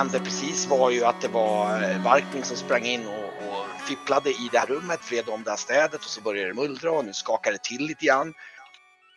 hände precis var ju att det var eh, Varkning som sprang in och, och fipplade i det här rummet, vred om det här städet och så började det mullra och nu skakar det till lite grann.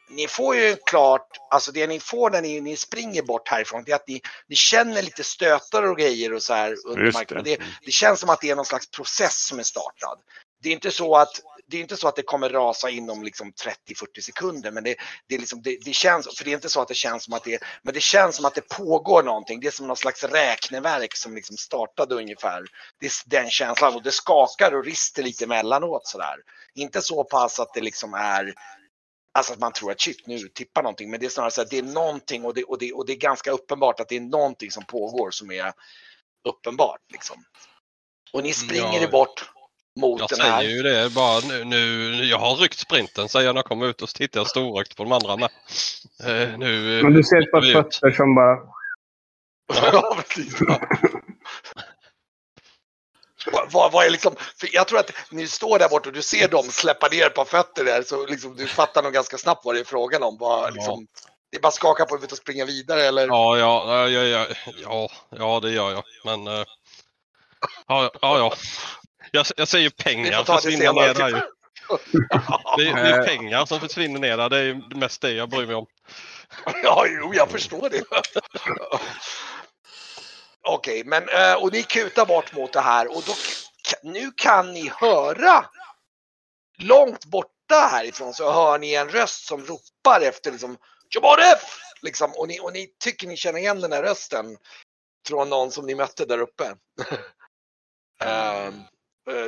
Ni får ju klart, alltså det ni får när ni, ni springer bort härifrån, det är att ni, ni känner lite stötar och grejer och så här under marken. det. Det, det känns som att det är någon slags process som är startad. Det är inte så att det är inte så att det kommer rasa inom liksom 30-40 sekunder, men det, det, liksom, det, det känns, för det är inte så att det känns som att det, men det känns som att det pågår någonting. Det är som någon slags räkneverk som liksom startade ungefär. Det är den känslan och det skakar och rister lite emellanåt sådär. Inte så pass att det liksom är Alltså att man tror att shit nu tippar någonting, men det är snarare så att det är någonting och det, och, det, och det är ganska uppenbart att det är någonting som pågår som är uppenbart. Liksom. Och ni springer Ja. bort mot Jag den säger här. ju det bara nu, nu. Jag har ryckt sprinten säger jag när jag kommer ut och så tittar jag storögt på de andra med. Eh, nu, eh, Men du ser ett hoppar vi par ut. fötter som bara... Ja, precis. Vad, vad, är liksom, för jag tror att ni står där borta och du ser dem släppa ner ett par fötter där så liksom, du fattar nog ganska snabbt vad det är frågan om. Vad, Ja. liksom, det är bara skaka på huvudet och springa vidare eller? Ja, ja, ja, ja, ja, ja, det gör jag. Men eh, ja, ja, ja. Jag, jag säger Vi får pengar ta det försvinner ner där senare. Det är, det är pengar som försvinner ner där. Det är mest det jag bryr mig om. Ja, jo, jag förstår det. Okej, men eh, och ni kutar bort mot det här och då, nu kan ni höra långt borta härifrån så hör ni en röst som ropar efter liksom Tjobodef! Liksom, och, ni, och ni tycker ni känner igen den här rösten från någon som ni mötte där uppe. Eh,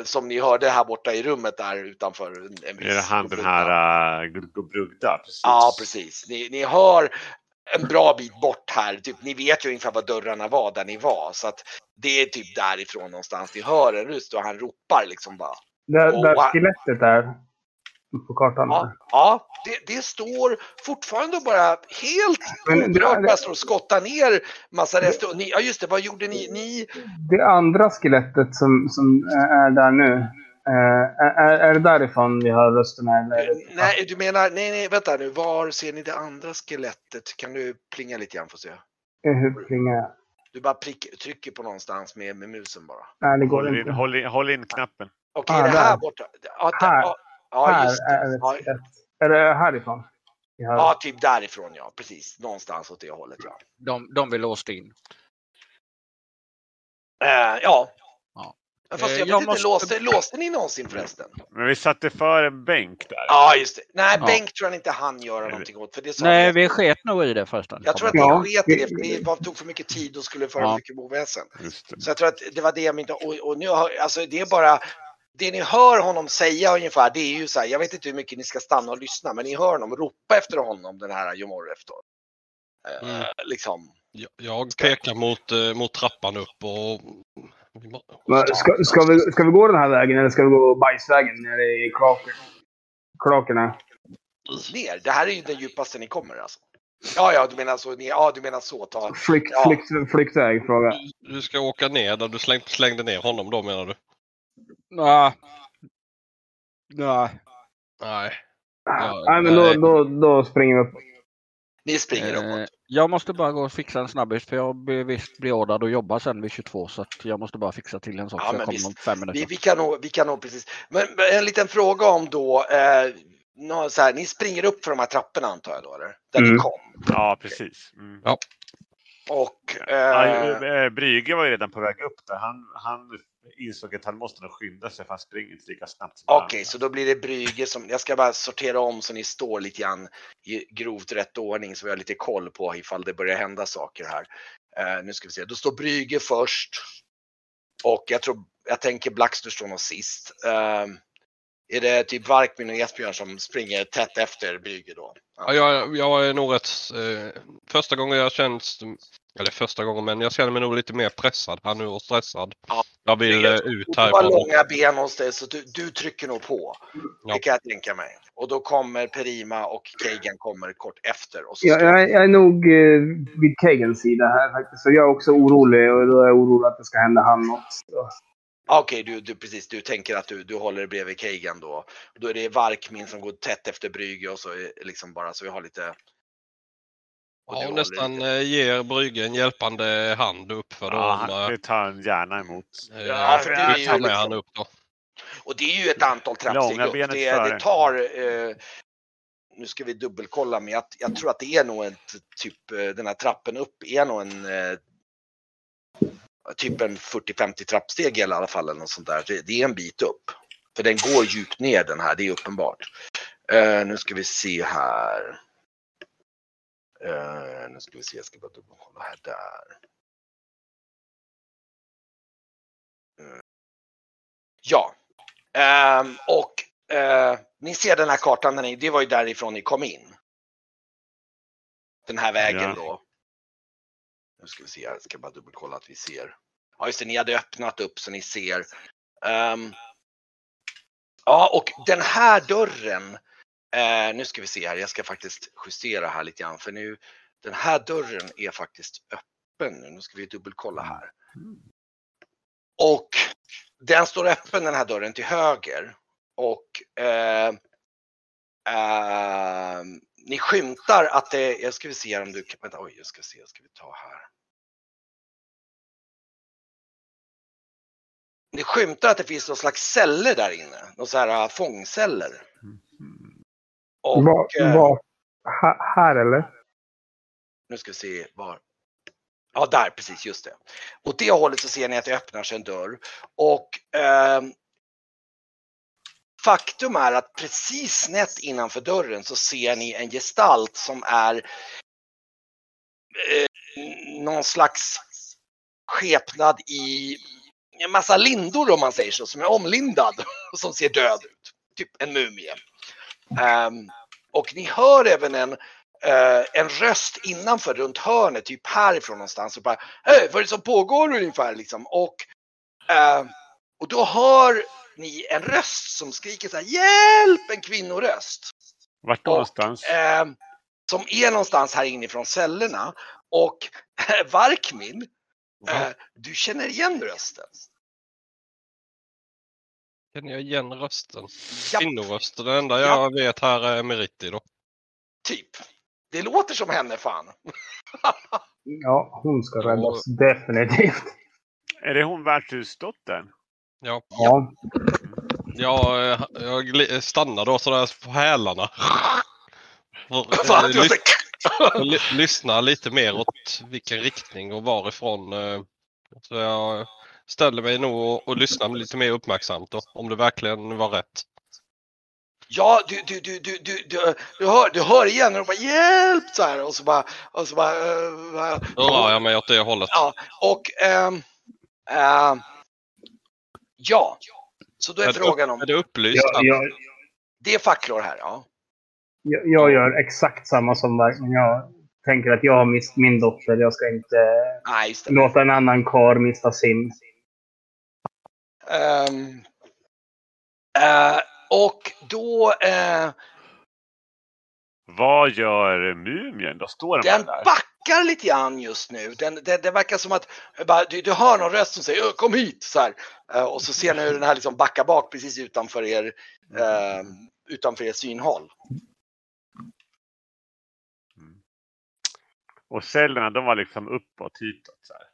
som ni hörde här borta i rummet där utanför. En, en Är det viss han den Brugda. här uh, Brugda? Precis. Ja, precis. Ni, ni hör en bra bit bort här. Typ, ni vet ju ungefär var dörrarna var där ni var. Så att det är typ därifrån någonstans. Ni hör en röst och han ropar liksom bara. Där, där skelettet är. På kartan. Ja, ja det, det står fortfarande bara helt står och skottar ner massa rester. Ni, ja, just det. Vad gjorde ni? Ni Det andra skelettet som, som är där nu. eh, är, är det därifrån vi hör rösterna? Eller? nej, du menar, nej, nej, vänta nu. Var ser ni det andra skelettet? Kan du plinga lite grann för att se? Eh, Hur plingar jag? Du bara prick, trycker på någonstans med, med musen bara. Nej, det går Håll in, inte. håll, in, håll in knappen. Okej, Ah, det här där. borta. Ja, där, Här. ja, ja, här just det. är ett Ja. Är det härifrån? Hör. ja, typ därifrån ja. Precis. Någonstans åt det hållet ja. De, de vi låste in. Eh, ja. Ja. Fast Eh, jag vet jag inte, måste- låste, låste ni någonsin förresten? Men vi satte för en bänk där. Ja, just det. Nej, Ja. Bänk tror jag inte han göra någonting åt. För det Nej, jag. vi sket nog i det förresten. Jag tror att Ja. ni sket i det, för ni var- tog för mycket tid och skulle föra Ja. mycket oväsen. Det. Så jag tror att det var det jag inte... Och, och nu har, alltså det är bara... Det ni hör honom säga ungefär, det är ju så här, jag vet inte hur mycket ni ska stanna och lyssna, men ni hör honom ropa efter honom, den här Jomorref då. Eh, Mm. Liksom. Jag, jag pekar mot, eh, mot trappan upp och... Men Ska, ska, vi, ska vi gå den här vägen eller ska vi gå bajsvägen nere i klaken? Klakerna? Ner, det här är ju den djupaste ni kommer alltså. Ja, ja, du menar så, ni, ja, du menar så, ta. Flykt, Ja. flykt, flyktväg, fråga. Du ska åka ner där du släng, slängde ner honom då menar du? Nej. Nej. Nej. Ja, Nej, men då, då, då springer vi upp. Ni springer Eh, uppåt. jag måste bara gå och fixa en snabbis för jag blir visst beordrad att jobba sen vid 22 så att jag måste bara fixa till en sak. Ja, så men jag kommer visst. om fem minuter. Vi, vi, kan nog, vi kan nog precis. Men men en liten fråga om då, eh, så här, ni springer upp för de här trapporna antar jag då, eller? Där ni Mm. kom. Ja, precis. Mm. Och... Ja, Eh, eh, Brygge var ju redan på väg upp där. Han, han insåg att han måste nog skynda sig för han springer inte lika snabbt Okej, andra. så då blir det Brygge som, jag ska bara sortera om så ni står lite grann i grovt rätt ordning så vi har lite koll på ifall det börjar hända saker här. Eh, nu ska vi se, då står Brygge först. Och jag tror, jag tänker Blackster står nog sist. Eh, är det typ Varkmin och Esbjörn som springer tätt efter Brygge då? Ja, jag, jag är nog rätt... Eh, första gången jag känns... Eller första gången, men jag känner mig nog lite mer pressad här nu och stressad. Ja, jag vill eh, ut Du har långa ben hos dig så du, du trycker nog på. Ja. Det kan jag tänka mig. Och då kommer Perima och Kagan kommer kort efter. Och så Jag, jag, är- jag är nog eh, vid Kegans sida här faktiskt. Så jag är också orolig och då är jag orolig att det ska hända han något. Okej, du, du, precis, du tänker att du, du håller bredvid Kagan då. Då är det Varkmin som går tätt efter Brygge och så är liksom bara så vi har lite... Ja, nästan lite- eh, ger Brygge en hjälpande hand upp för Ja, dem. han, det tar han gärna emot. eh, Ja, för det är ju tar med liksom- han upp då. Och det är ju ett antal trappsteg upp. Det, det tar... Eh, nu ska vi dubbelkolla, men jag, jag tror att det är nog ett typ, eh, den här trappen upp är nog en eh, typ en 40-50 trappsteg i alla fall eller något sånt där. Det, det är en bit upp. För den går djupt ner den här, det är uppenbart. Eh, nu ska vi se här. Eh, nu ska vi se, jag ska bara dubbelkolla här. Där. Eh, Ja. Ehm, och ni ser den här kartan, det var ju därifrån ni kom in. Den här vägen Ja. då. Nu ska vi se, jag ska bara dubbelkolla att vi ser. Ja just det, ni hade öppnat upp så ni ser. Ehm, ja och den här dörren. Eh, nu ska vi se här, jag ska faktiskt justera här lite grann för nu. Den här dörren är faktiskt öppen nu. Nu ska vi dubbelkolla här. Och den står öppen den här dörren till höger. Och eh, eh, ni skymtar att det, jag ska vi se om du kan, vänta, oj, jag ska se, jag ska vi ta här. Ni skymtar att det finns någon slags celler där inne, någon så här äh, fångceller. Och Var, eh, var, här eller? nu ska vi se var. Ja, där precis, just det. Åt det hållet så ser ni att det öppnar sig en dörr. Och ehm, faktum är att precis snett innanför dörren så ser ni en gestalt som är eh, någon slags skepnad i en massa lindor om man säger så, som är omlindad och som ser död ut. Typ en mumie. Um, och ni hör även en uh, en röst innanför runt hörnet, typ härifrån någonstans och bara Hej, vad är det som pågår ungefär liksom? Och, uh, och då hör ni en röst som skriker så här Hjälp! En kvinnoröst. Vart då Och, någonstans? Eh, som är någonstans här inifrån cellerna. Och Varkmin, eh, du känner igen rösten. Känner jag igen rösten? Kvinnorösten, det enda jag vet här är Meriti då. typ. Det låter som henne fan. Ja, hon ska räddas definitivt. Är det hon värdshusdottern? Ja, Ja. jag, eh, jag gli- stannar då sådär på hälarna. Eh, lys- ly- lyssna lite mer åt vilken riktning och varifrån. eh, Så jag ställer mig nog och, och lyssnar lite mer uppmärksamt då, om det verkligen var rätt. Ja, du, du, du, du, du, du, du, hör, du hör igen och bara hjälp så här och så bara, och så bara, eh, Då rör jag mig åt det hållet. ja, och ehm, ehm, ja, så då är Är frågan upp, är om, det upplyst? Jag, jag, det är facklor här, ja. jag, jag gör exakt samma som där. Men jag tänker att jag har mist min dotter. Jag ska inte Nej, låta en annan karl mista sin. Ehm, eh, och då, eh, Vad gör mumien? Då står den den där. Backar lite grann just nu. Den, det, det verkar som att bara, du, du hör någon röst som säger "Ö, kom hit så här. Eh, och så ser ni hur den här liksom backar bak precis utanför er, eh, utanför er synhåll. Och cellerna de var liksom uppåt, hitåt. Så här.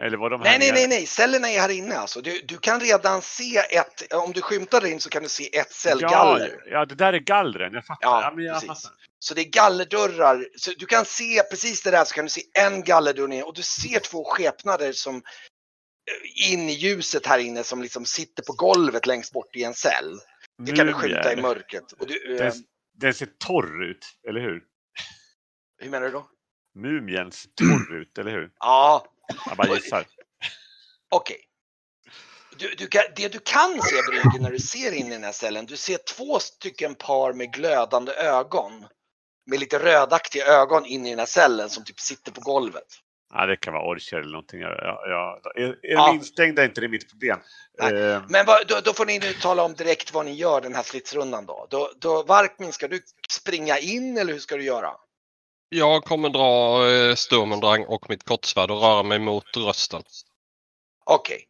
Eller var de Nej, nej, nej, nej, cellerna är här inne alltså. Du, du kan redan se ett, om du skymtar in så kan du se ett cellgaller. Ja, ja, det där är gallren. Jag fattar. Ja, Ja, precis. fattar. Så det är gallerdörrar. Så du kan se precis det där så kan du se en gallerdörr ner och du ser två skepnader som eh, in i ljuset här inne som liksom sitter på golvet längst bort i en cell. Det kan du skymta i mörkret. Och du, eh, Den, den ser torr ut, eller hur? hur menar du då? Mumiens torr ut, eller hur? Ja, Jag bara gissar. okej. Du, du kan, det du kan se Brygge när du ser in i den här cellen, du ser två stycken par med glödande ögon. Med lite rödaktiga ögon in i den här cellen som typ sitter på golvet. Ja, det kan vara orcher eller någonting. Ja, ja. Är, är Ja. de instängda är inte det mitt problem. Eh, Men vad, då, då får ni nu tala om direkt vad ni gör den här slitsrundan då. Då, då Varkmin, ska du springa in eller hur ska du göra? Jag kommer dra eh, Sturmendrang och mitt kortsvärd och röra mig mot rösten. Okej.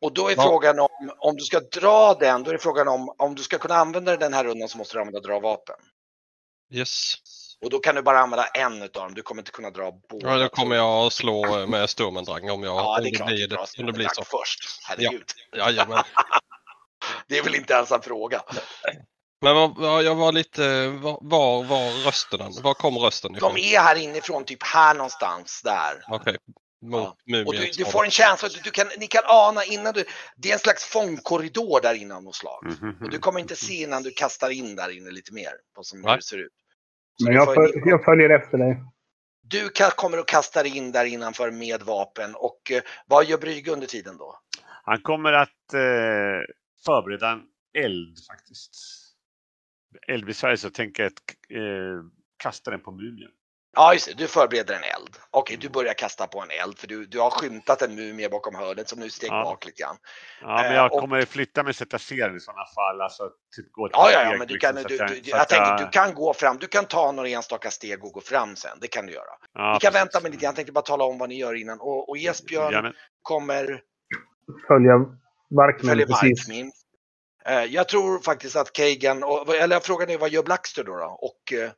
Och då är Ja. frågan om, om du ska dra den, då är frågan om, om du ska kunna använda den här rundan så måste du använda dra vapen. Yes. Och då kan du bara använda en utav dem, du kommer inte kunna dra båda. Ja, då kommer jag slå med Sturmendrang om, jag, Ja, det är klart. blir, om det blir så. Först. Herregud. Jajamän. Det är väl inte ens en fråga. Men vad, vad, jag var lite, var, var var rösten? Var kom rösten ifrån? De är här inifrån, typ här någonstans där. Okej, mot Och du, du får en känsla att du, du kan, ni kan ana innan du, det är en slags fångkorridor där inne av något slag. Mhm. Och du kommer inte se innan du kastar in där inne lite mer på som hur det ser ut. Så Men jag, får, föl- jag följer efter dig. du kan, kommer att kasta dig in där innanför med vapen och eh, vad gör Brygge under tiden då? Han kommer att eh, förbereda en eld faktiskt. Eld vid Sverige så tänker jag att eh, kasta den på mumien. Ja, just det, du förbereder en eld. Okej, du börjar kasta på en eld för du, du har skymtat en mumie bakom hörnet som nu steg Ja. bak lite grann. Ja, men Eh, jag och- kommer flytta mig jag ser den i sådana fall. Alltså, typ gå ett Ja, ja, ja, men du liksom, kan, så du, jag- du, så jag att tänker jag- du kan gå fram, du kan ta några enstaka steg och gå fram sen. Det kan du göra. Ja, Vi kan precis. vänta med lite, jag tänkte bara tala om vad ni gör innan. Och, och Esbjörn Ja, men, kommer Följa följer precis. Markmin. Eh, Jag tror faktiskt att Kagan, och, eller frågan är vad gör Blackster då? då? Och, eh,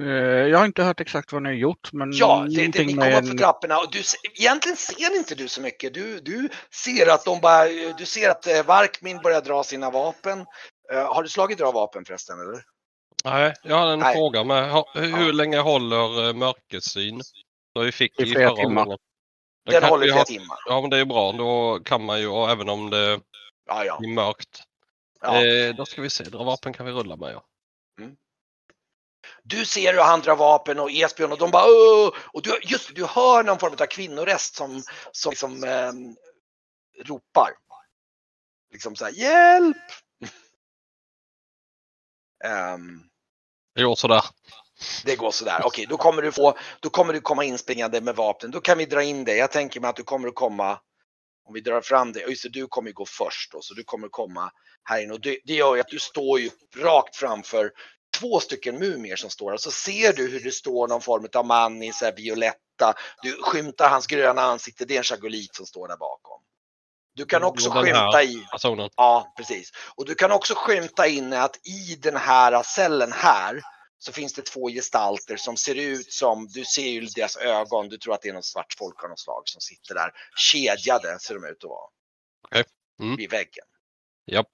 Eh, Jag har inte hört exakt vad ni har gjort men ja, det, det, ni med kommer upp för trapporna och du, egentligen ser inte du så mycket. Du, du ser att de bara, du ser att Varkmin börjar dra sina vapen. Har du slagit dra vapen förresten eller? Nej, jag hade en Nej. fråga med hur Ja. länge håller mörkersyn? Så vi fick I i flera timmar. omgången. Den kan håller i flera timmar. Ja men det är bra, då kan man ju, även om det Ja, ja. blir mörkt. ja. Eh, då ska vi se, dra vapen kan vi rulla med ja. Du ser hur han drar vapen och Esbjörn och de bara Åh! Och du, just du hör någon form av kvinnorest som, som liksom, ehm, ropar. Liksom så här, hjälp! Ehm, Det går sådär. Det går sådär. Okej, då kommer du få, då kommer du komma inspringande med vapen. Då kan vi dra in det. Jag tänker mig att du kommer att komma, om vi drar fram det, just det, du kommer gå först då, så du kommer komma här inne. Och det, det gör ju att du står ju rakt framför två stycken mumier som står och så ser du hur det står någon form av man i så här violetta. Du skymtar hans gröna ansikte, det är en chagolit som står där bakom. Du kan också Den här. skymta i, Personen. Ja, precis. Och du kan också skymta in att i den här cellen här så finns det två gestalter som ser ut som, du ser ju deras ögon, du tror att det är någon svart folk av något slag som sitter där. Kedjade ser de ut att vara. Okej. Mm. Vid väggen. Japp.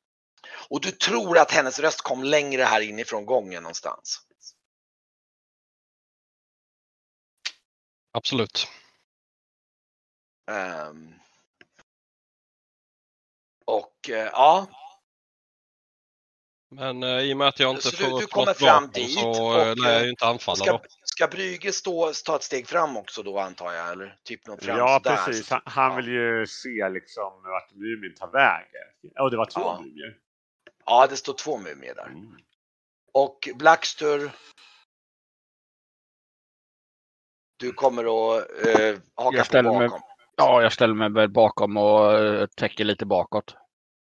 Och du tror att hennes röst kom längre här inifrån gången någonstans. Absolut. Ehm. Och eh, ja, Men eh, i och med att jag inte Så du- får du upp kommer något fram vapen dit så eh, och, lär jag eh, ju inte anfalla ska, då. ska Brygge stå, ta ett steg fram också då antar jag? Eller typ något fram ja, sådär, precis. så- Han, han vill ju se liksom vart mumin tar vägen. Och det var två Ja. mumier. Ja, det står två mumier där. Mm. Och Blackstur. Du kommer att eh, haka Jag på ställer mig- bakom. Ja, jag ställer mig bakom och eh, täcker lite bakåt.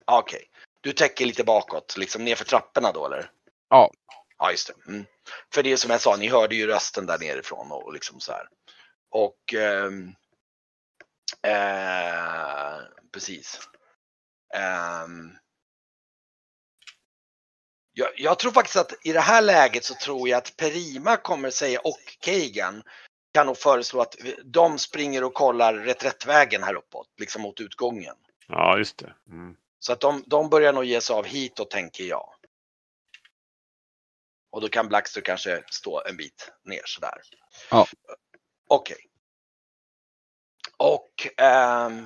Ja, Okej, du täcker lite bakåt, liksom nerför trapporna då eller? Ja. Ja, just det. Mm. För det är som jag sa, ni hörde ju rösten där nerifrån och liksom så här. Och ehm, eh, precis. Ehm, jag, jag tror faktiskt att i det här läget så tror jag att Perima kommer säga och Kagan kan nog föreslå att de springer och kollar reträttvägen här uppåt, liksom mot utgången. Ja, just det. Mm. Så att de, de börjar nog ge sig av hitåt tänker jag. Och då kan Blackster kanske stå en bit ner sådär. Ja. Okej. Och ehm,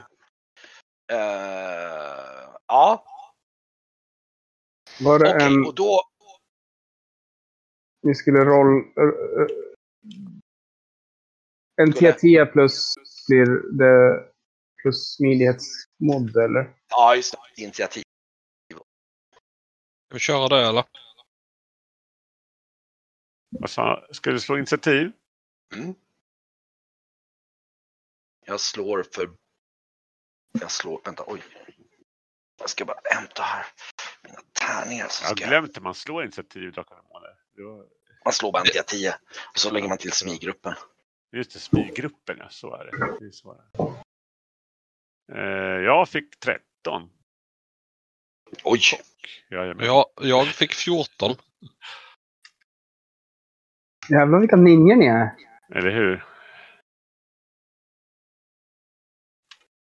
eh, ja, Var det okej. en... Och då, Ni skulle roll... eh, eh, En Skulle- T10 plus blir det plus smidighetsmod eller? ja just det, initiativ. Ska vi köra det eller? Sa Ska du slå initiativ? Mm. Jag slår för... Jag slår, vänta, oj. Jag ska bara hämta här mina tärningar. Så Jag ska glömt att man slår initiativ Drakar var- man slår bara en D10 och så lägger man till smyggruppen. Just det, smyggruppen ja, så är det. det, är jag fick 13. Oj! Jajamän. Ja, jag fick 14. Jävlar vilka ninjor ni är. Eller hur?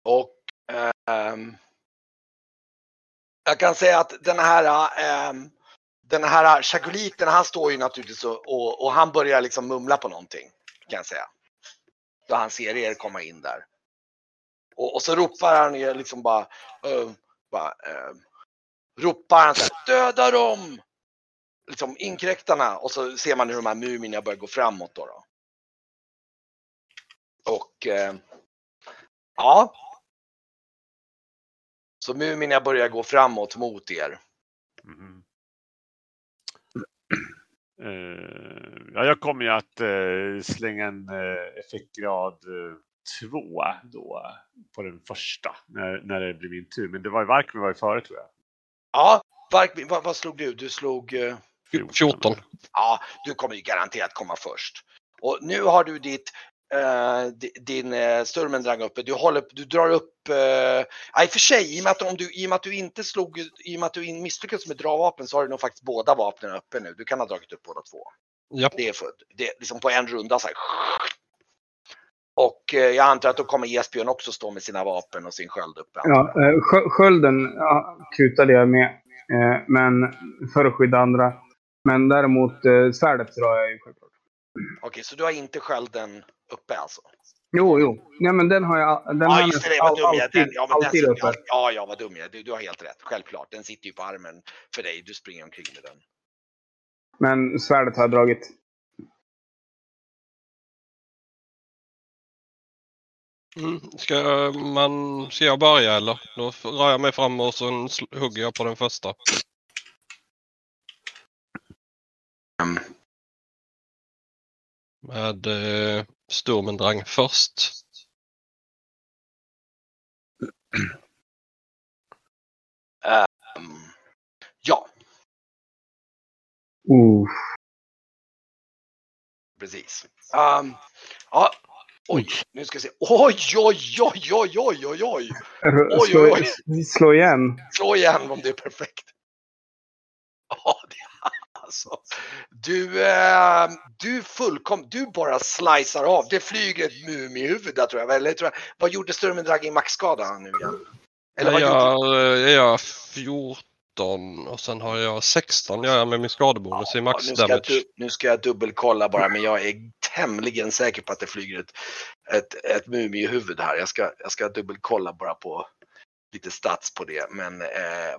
Och ehm, jag kan säga att den här, ehm, den här Chagoliten, han står ju naturligtvis och, och, och han börjar liksom mumla på någonting. Kan jag säga. Då han ser er komma in där. Och, och så ropar han ju liksom bara, uh, bara uh, ropar han så här, döda dem! Liksom inkräktarna och så ser man hur de här mumierna börjar gå framåt då. då. Och uh, ja, så mumierna börjar gå framåt mot er. Mm. Uh, ja, jag kommer ju att uh, slänga en uh, effektgrad uh, två då på den första när, när det blir min tur. Men det var ju Varkmin var ju före tror jag. Ja, Varkmin, vad, vad slog du? Du slog... eh, 14. Ja, du kommer ju garanterat komma först. Och nu har du ditt, eh, di- din uh, Sturmendrang uppe. Du, håller, du drar upp, eh, ja, i och för sig, i och, med att om du, i och med att du inte slog, i och med att du misslyckades med dragvapen så har du nog faktiskt båda vapnen uppe nu. Du kan ha dragit upp båda två. Ja. Det är, för, det liksom på en runda så här. Och eh, jag antar att då kommer Esbjörn också stå med sina vapen och sin sköld uppe. Ja, eh, skö- skölden ja, kutade jag med. Eh, men för att skydda andra. Men däremot eh, svärdet drar jag ju självklart. Okej, så du har inte skölden uppe alltså? Jo, jo. Nej, men den har jag. Den har Ja, just det, vad dum jag alltid, Den- Ja, men den alltid uppe. ja, ja, vad dum jag. Du, du har helt rätt. Självklart. Den sitter ju på armen för dig. Du springer omkring med den. Men svärdet har jag dragit. Mm. Ska, man, ska jag börja eller? Då rör jag mig fram och sen sl- hugger jag på den första. Mm. Med eh, Sturmendrang först. Mm. Ja, Uh. precis. Um, ja, oj, nu ska vi se. Oj, oj, oj, oj, oj, oj, oj. Oj, slå, oj, slå igen. Slå igen om det är perfekt. Ja, det alltså. Du, eh, du fullkom, du bara slicear av. Det flyger ett mumiehuvud där tror jag. Eller, tror jag. Vad gjorde Sturmendrag i maxskada nu igen? Eller vad jag, gjorde jag gör 14 och sen har jag 16 gör jag med min skadebonus i max nu, ska jag, damage. du- nu ska jag dubbelkolla bara, men jag är tämligen säker på att det flyger ett, ett, ett mumiehuvud här. Jag ska, jag ska dubbelkolla bara på lite stats på det. Men eh,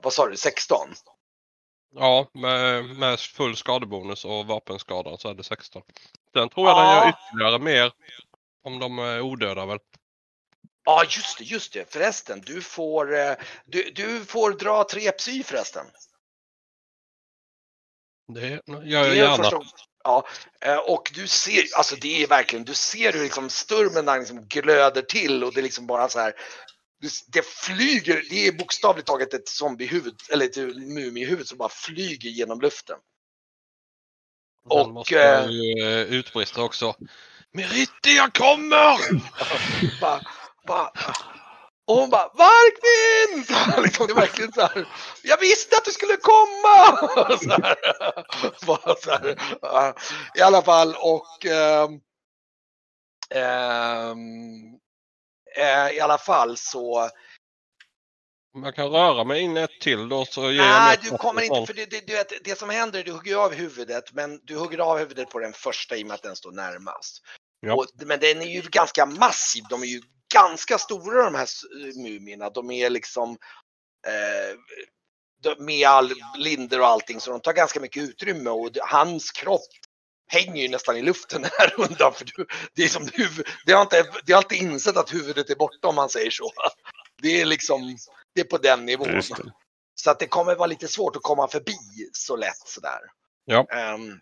vad sa du, 16? Ja, med, med full skadebonus och vapenskada så är det 16. Sen tror jag den Ja. gör ytterligare mer om de är odöda väl. Ja, just det, just det. Förresten, du får, eh, du, du får dra tre psy förresten. Det gör jag gärna. Ja, eh, och du ser, alltså det är verkligen, du ser hur liksom stormen där liksom glöder till och det är liksom bara så här. det- flyger, det är bokstavligt taget ett zombiehuvud, eller ett mumiehuvud som bara flyger genom luften. Sen och, måste eh, utbrista också. Meritti, jag kommer! bara, bara, och hon bara Varkmin! Så här, liksom, det är verkligen så här. Jag visste att du skulle komma! Så här, bara så här. I alla fall och ehm, eh, i alla fall så jag kan röra mig in ett till då så ger jag Nej, mig du kommer inte, för det, det, du vet, det som händer, du hugger av huvudet, men du hugger av huvudet på den första i och med att den står närmast. Ja. Och, men den är ju ganska massiv, de är ju ganska stora de här s- mumierna. De är liksom eh, med all linder och allting, så de tar ganska mycket utrymme och hans kropp hänger ju nästan i luften här undan. För det, är som huvud, det, har inte, det har inte insett att huvudet är borta om man säger så. Det är liksom, det är på den nivån. Så att det kommer vara lite svårt att komma förbi så lätt sådär. Ja. Ehm,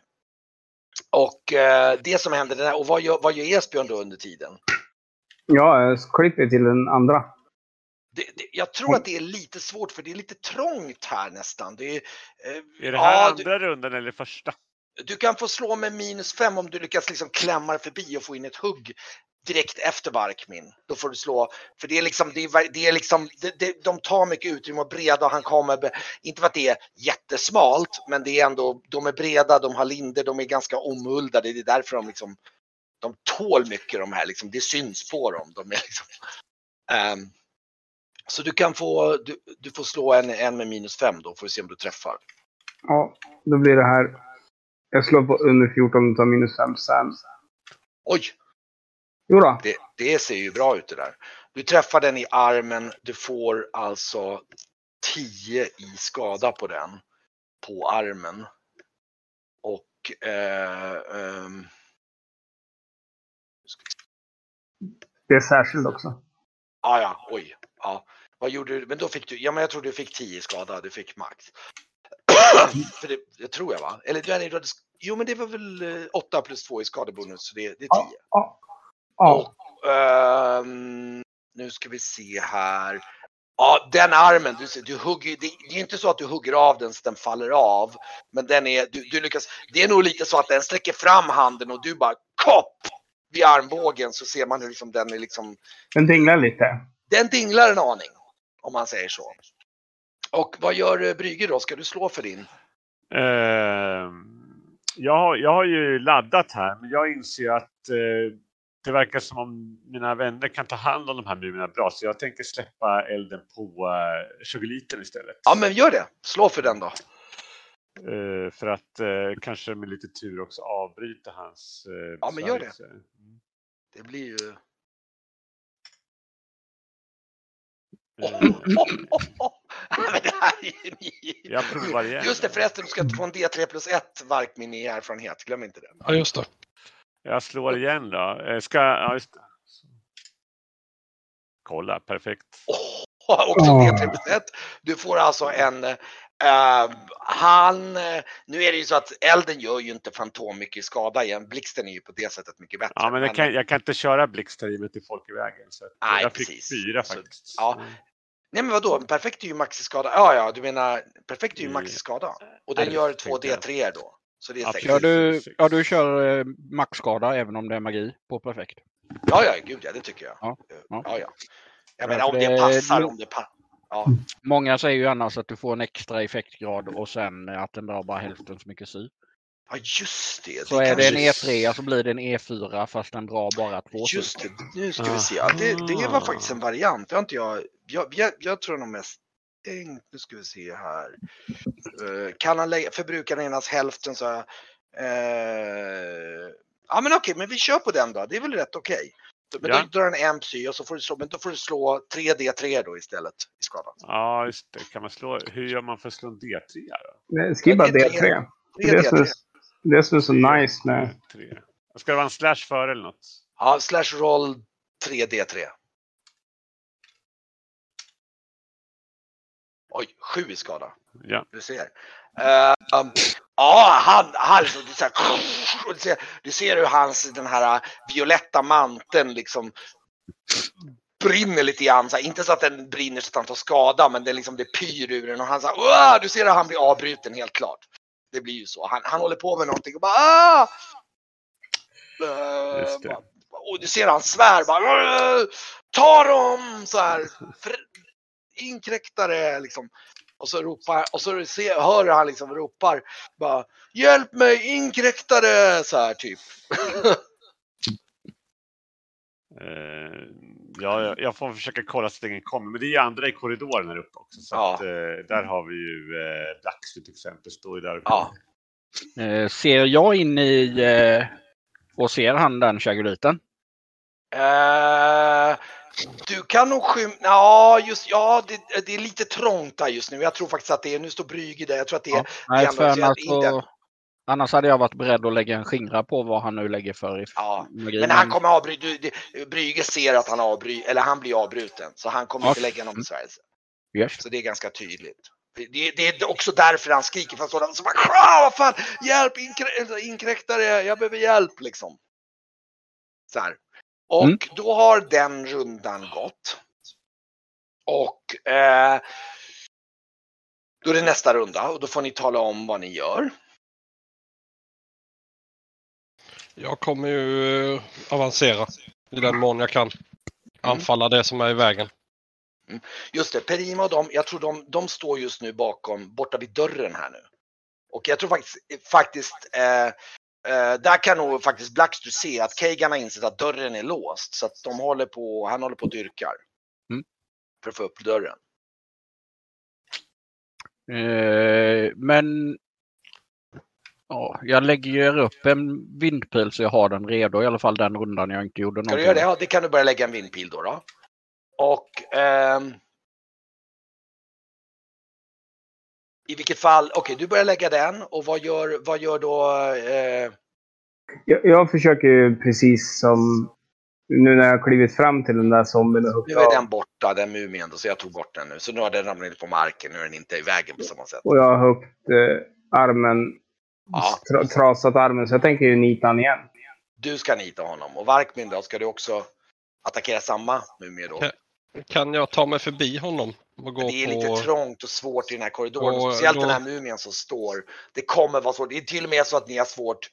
och eh, det som händer, den här, och vad gör, vad gör Esbjörn då under tiden? Ja, jag klipper till den andra. Det, det, jag tror att det är lite svårt för det är lite trångt här nästan. Det är, eh, Är det här ja, andra rundan eller första? du, du kan få slå med minus fem om du lyckas liksom klämma dig förbi och få in ett hugg direkt efter Varkmin. Då får du slå, för det är liksom, det är, det är liksom, det, det, de tar mycket utrymme och breda och han kommer, inte för att det är jättesmalt, men det är ändå, de är breda, de har linder, de är ganska omuldade, det är därför de liksom, de tål mycket de här, liksom, det syns på dem. De liksom, Ehm, så du kan få, du, du får slå en, en med minus fem då, får vi se om du träffar. Ja, då blir det här. Jag slår på under 14 och tar minus 5 sen. Oj, Jo då. det, det ser ju bra ut det där. Du träffar den i armen, du får alltså 10 i skada på den. På armen. Och eh, ehm, Det är särskilt också. ah, ja, oj. Ja. Vad gjorde du? Men då fick du, ja men jag tror du fick 10 i skada, du fick max. För det, det tror jag va? Eller du hade, du hade, jo men det var väl 8 plus 2 i skadebonus, så det, det är 10. Ja. Ja. ja. Ehm, nu ska vi se här. Ja, den armen, du, du hugger, det, det är inte så att du hugger av den så den faller av. Men den är, du, du lyckas, det är nog lite så att den sträcker fram handen och du bara kopp vid armbågen så ser man hur liksom den är liksom, Den dinglar lite. den dinglar en aning. Om man säger så. Och vad gör eh, Brygge då? Ska du slå för din? Ehm, jag, har, jag har ju laddat här, men jag inser att eh, det verkar som om mina vänner kan ta hand om de här mumierna bra, så jag tänker släppa elden på uh, istället. Ja men gör det. Slå för den då. Eh, för att eh, kanske med lite tur också avbryta hans uh, Ja, men gör det. Mm. Det blir ju... Eh, Men det här är ju ni. jag provar igen. Just det förresten, du ska få en D3 plus 1 Varkmin i erfarenhet. Glöm inte det. Ja, just det. Jag slår igen då. Eh, Ska, ja, just det. Kolla, perfekt. Och också Ja. D3 plus 1. Du får alltså en... eh, han... eh, nu är det ju så att elden gör ju inte fantom mycket skada igen. Blixten är ju på det sättet mycket bättre. Ja, men jag kan, jag kan inte köra blixtar i och med till folk i vägen. Så Nej, jag fick precis. fyra Så- faktiskt. ja. Mm. Nej men vadå, perfekt är ju maxiskada. Ja, ja, du menar perfekt är ju maxiskada. Och den Nej, gör tänkte två jag. D3 då. Så det är sex. Kör du, ja, du kör eh, maxskada även om det är magi på perfekt. Ja, ja, gud ja, det tycker jag. Ja, Ja, ja. ja. Jag Ja, menar om det passar, om det passar. Ja, Många säger ju annars att du får en extra effektgrad och sen att den drar bara hälften så mycket sy. ja just det. Så är det en kanske- E3 så blir det en E4 fast den drar bara två. Just det, nu ska vi se. Ja, det, det var faktiskt en variant. Det har inte jag, jag, jag, jag tror nog mest nu ska vi se här. Eh, kan han lägga, förbruka den enas hälften så uh, Ja men okej, men vi kör på den då. Det är väl rätt okej. Men Ja. då drar den en psy och så får du slå, men då får du slå 3D3 då istället i skada. Ja, just det. Kan man slå, hur gör man för att slå en D3 då? Skriv bara Ja, det är D3. Det är som 3D3. är, det som är så nice med... D3. Ska det vara en slash före eller något? Ja, slash roll 3D3. Oj, 7 i skada. Ja. Du ser. Eh, um, ja, han, han liksom, ser, och du, ser, du ser hur hans den här violetta manteln liksom brinner lite grann. Så här, inte så att den brinner så att han tar skada, men det, liksom, det pyr ur den och han så här, du ser hur han blir avbruten helt klart. Det blir ju så. Han, han håller på med någonting och bara ah! Eh, det. och du ser han svär bara "Åh! Ta dem! Så här. Inkräktare liksom. Och så ropar och så ser, hör han liksom ropar bara Hjälp mig inkräktare! Så här typ. Eh, ja, jag- jag får försöka kolla så att ingen kommer. Men det är ju andra i korridoren här uppe också. Så Ja. att, eh, där har vi ju eh, Blacksby till exempel. Står ju där uppe. Ja. Eh, ser jag in i och ser han den chagoliten? Du kan nog skym... Ja, just ja, det, det är lite trångt där just nu. Jag tror faktiskt att det är, nu står Brüge där. Jag tror att det är, Ja. Nej, för annars, så, annars hade jag varit beredd att lägga en skingra på vad han nu lägger för i Ja, men han kommer avbryta, Brüge ser att han avbry, eller han blir avbruten. Så han kommer Ja. inte lägga någon besvärjelse. Yes. Så det är ganska tydligt. Det, det, är också därför han skriker för sådant. Så bara, "Sjå, vad fan, hjälp, inkrä, inkräktare, jag behöver hjälp liksom. Så här. Och Mm. då har den rundan gått. Och eh, då är det nästa runda och då får ni tala om vad ni gör. Jag kommer ju eh, avancera i den mån jag kan. Anfalla det som är i vägen. Just det, Perima och de, jag tror de, de står just nu bakom, borta vid dörren här nu. Och jag tror faktiskt, faktiskt eh, eh, där kan nog faktiskt Blackster se att Kagan har insett att dörren är låst. Så att de håller på, han håller på och dyrkar. Mm. För att få upp dörren. Eh, men ja, jag lägger upp en vindpil så jag har den redo i alla fall den rundan jag inte gjorde Kan du någonting. göra det? Ja, det kan du börja lägga en vindpil då. då. Och ehm, i vilket fall, okej du börjar lägga den och vad gör, vad gör då eh, Jag, jag försöker ju precis som nu när jag har klivit fram till den där zombien och Nu är den borta, den mumien, då, så jag tog bort den nu. Så nu har den ramlat ner på marken, nu är den inte i vägen på samma sätt. Och jag har huggit eh, armen, Ja. tra, trasat armen. Så jag tänker ju nita han igen. Du ska nita honom. Och Varkmin då, ska du också attackera samma mumie då? Kan jag ta mig förbi honom? Det är lite på... trångt och svårt i den här korridoren. Och Speciellt då- den här mumien som står. Det kommer vara svårt. Det är till och med så att ni har svårt.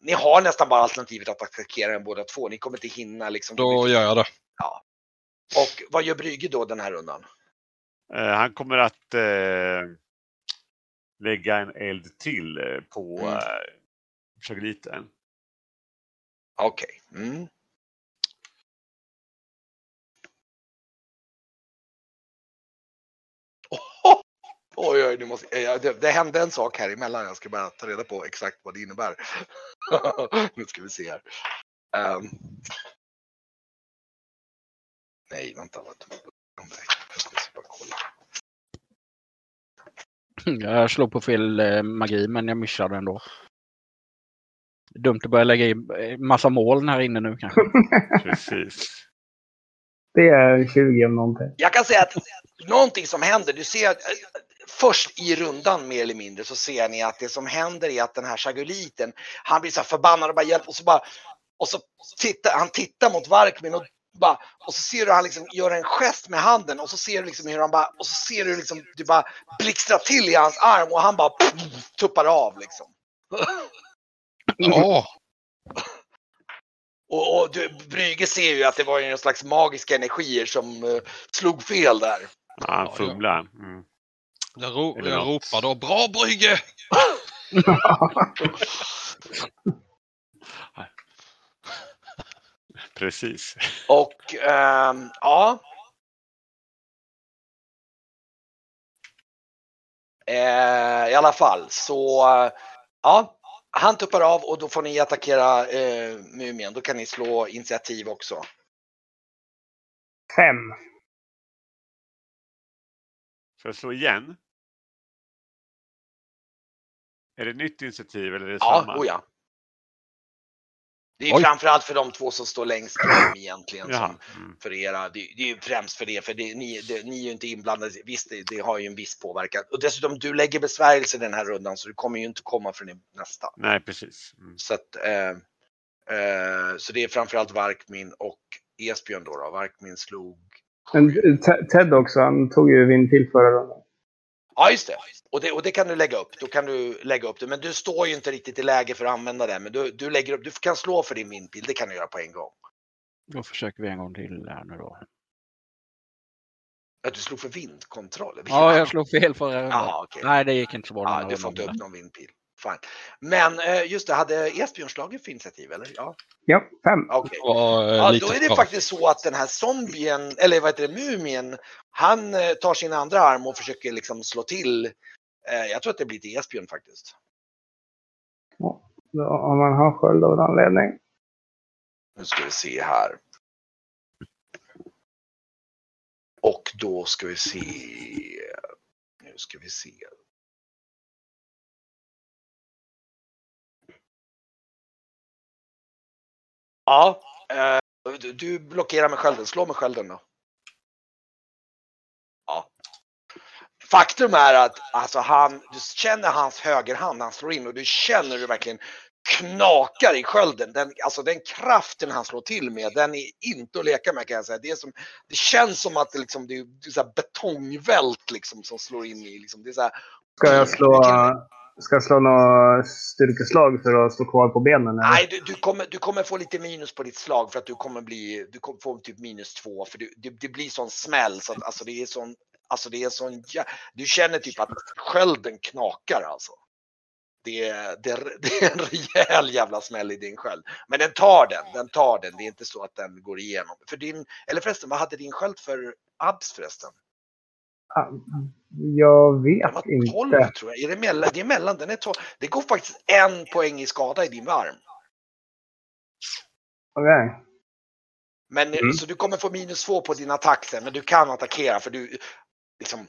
Ni har nästan bara alternativet att attackera den båda två. Ni kommer inte hinna liksom. Då gör jag det. Och vad gör Brygge då den här rundan? Eh, han kommer att eh, lägga en eld till eh, på Mm. eh, chagoliten. Okej. Mm. Oj, oj, nu måste, eh, det, det hände en sak här emellan. Jag ska bara ta reda på exakt vad det innebär. nu ska vi se här. Ehm. nej, vänta. Jag ska bara kolla. Jag slog på fel eh, magi men jag missade ändå. Dumt att börja lägga in eh, massa moln här inne nu kanske. Precis. Det är 20 om någonting. Jag kan säga att någonting som händer, du ser att först i rundan mer eller mindre så ser ni att det som händer är att den här chagoliten, han blir så här förbannad och bara hjälp och så bara och så tittar han tittar mot Varkmin och bara och så ser du han liksom gör en gest med handen och så ser du liksom hur han bara och så ser du liksom du bara blixtrar till i hans arm och han bara pff, tuppar av liksom. Ja, Och, och du, Brygge ser ju att det var ju någon slags magiska energier som eh, slog fel där. Ja, han fumlar. Mm. Jag, ro Eller jag något. ropar då. Bra Brygge! Precis. Och ehm, ja. Eh, I alla fall så ja, han tuppar av och då får ni attackera eh, mumien. Då kan ni slå initiativ också. Fem. Ska jag slå igen? Är det nytt initiativ eller är det Ja, samma? oh ja. Det är Oj. framförallt för de två som står längst fram egentligen. Som, Mm. för era, det, det är ju främst för det, för det, ni, det, ni är ju inte inblandade. Visst, det, det har ju en viss påverkan. Och dessutom, du lägger besvärjelse den här rundan så du kommer ju inte komma från nästa. Nej, precis. Mm. Så, att, eh, eh, så det är framförallt Varkmin och Esbjörn då. då. Varkmin slog... Men Te- Ted också, han tog ju vind till förra rundan. Ja, just det. Och, det. och det kan du lägga upp. Då kan du lägga upp det. Men du står ju inte riktigt i läge för att använda det. Men du, du lägger upp, du kan slå för din vindpil. Det kan du göra på en gång. Då försöker vi en gång till här nu då. Att du slog för vindkontroll? Ja, jag slog fel förra rundan. Okej. Nej, det gick inte så bra. här du får inte upp någon vindpil. Fine. Men eh, just det, hade Esbjörn slagit för initiativ eller? Ja, Ja, fem. Var, eh, Ja, då är det faktiskt så att den här zombien, eller vad heter det, mumien, han eh, tar sin andra arm och försöker liksom slå till. Jag tror att det blir till Esbjörn faktiskt. Ja, då, om man har sköld av en anledning. Nu ska vi se här. Och då ska vi se. Nu ska vi se. Ja, eh, du- du blockerar med skölden. Slå med skölden då. Ja. Faktum är att alltså han, du känner hans högerhand när han slår in och du känner du verkligen knakar i skölden. Den, alltså den kraften han slår till med, den är inte att leka med kan jag säga. Det, är som, det känns som att det, liksom, det är, det är så här betongvält liksom, som slår in i. Liksom, det är så här, Ska jag slå, ska jag slå några styrkeslag för att stå kvar på benen? Eller? Nej, du, du, kommer, du kommer få lite minus på ditt slag för att du kommer bli, du kommer få typ minus två för du, det, det blir sån smäll så att alltså det är sån, alltså det är sån, jä- du känner typ att skölden knakar alltså. Det det, det är en rejäl jävla smäll i din sköld. Men den tar den, den tar den. Det är inte så att den går igenom. För din, eller förresten, vad hade din sköld för abs förresten? Jag Den vet var 12 inte. tror jag. Är det mellan? Det är mellan. Den är 12. Det går faktiskt en poäng i skada i din arm. Okej. Men Mm. så du kommer få minus två på din attack sen, men du kan attackera för du liksom.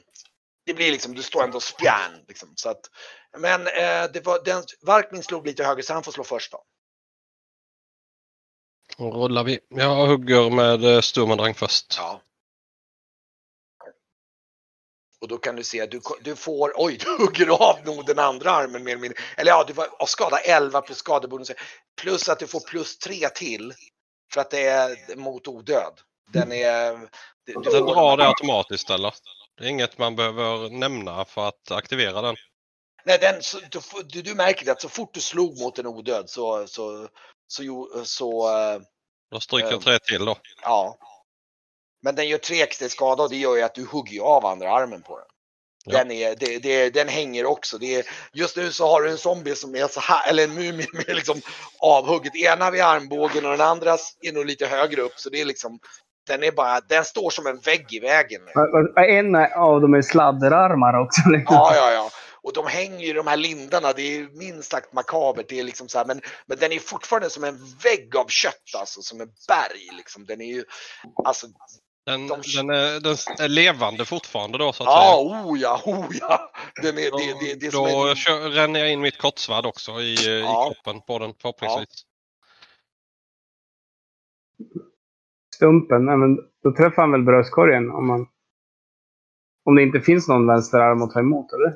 Det blir liksom, du står ändå spjärn liksom. Så att, men eh, det var den, Varkmin slog lite högre så han får slå först då. Då rullar vi. Jag hugger med eh, Sturmendrang först. Ja. Och då kan du se att du, du får, oj, du hugger av nog den andra armen mer eller mindre. Eller ja, du var av skada 11 plus skadebonus. Plus att du får plus 3 till. För att det är mot odöd. Den är... Du, du Den får- drar det automatiskt eller? Det är inget man behöver nämna för att aktivera den. Nej, den, så, du, får- du, märker det att så fort du slog mot en odöd så, så, så, så eh, Då stryker jag Ehm. tre till då. ja. Men den gör tre extra skada och det gör ju att du hugger av andra armen på den. Ja. Den, är, det, det, den hänger också. Det är, just nu så har du en zombie som är så här, eller en mumie med liksom avhugget. Ena vid armbågen och den andra är nog lite högre upp. Så det är liksom, den är bara, den står som en vägg i vägen. En av dem är sladderarmar också. liksom. Ja, ja, ja. Och de hänger ju i de här lindarna. Det är minst sagt makabert. Det är liksom så här, men, men den är fortfarande som en vägg av kött, alltså som en berg. Liksom. Den är ju, alltså, Den, De- den, är, den är levande fortfarande då så att ja, säga. oh ja, oh ja. Den är, det, det, det är som Då en, kör, ränner jag in mitt kortsvärd också i, eh, Ja. i kroppen på den förhoppningsvis. Stumpen, nej, men då träffar han väl bröstkorgen om man... Om det inte finns någon vänsterarm att ta emot, eller?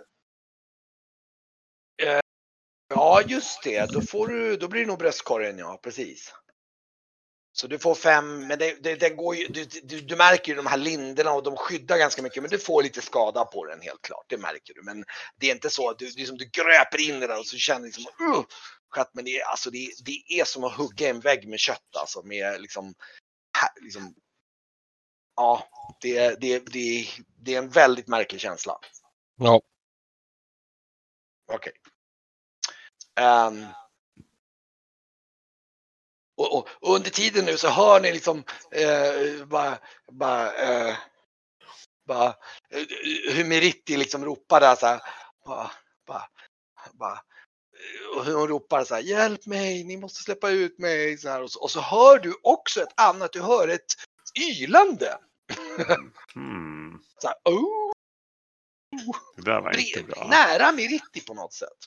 ja, just det. Då, får du, då blir det nog bröstkorgen, ja, precis. Så du får fem, men det, det, den går ju, du, du, du märker ju de här linderna och de skyddar ganska mycket, men du får lite skada på den helt klart. Det märker du. Men det är inte så att du, det är som du gröper in i den och så känner liksom, uh, skönt, men det är, alltså, det, det är som att hugga en vägg med kött alltså med liksom, här, liksom ja, det, det, det, det är en väldigt märklig känsla. Ja. Okej. Ehm. Och, och, och under tiden nu så hör ni liksom eh, bara, bara, eh, bara eh, hur Meritti liksom ropar där så här. Bara, bara, bara, och hon ropar så här, hjälp mig, ni måste släppa ut mig. Så här, och, så, och så hör du också ett annat, du hör ett ylande. Hmm. Så här, oh, Det där var inte bra. nära Meritti på något sätt.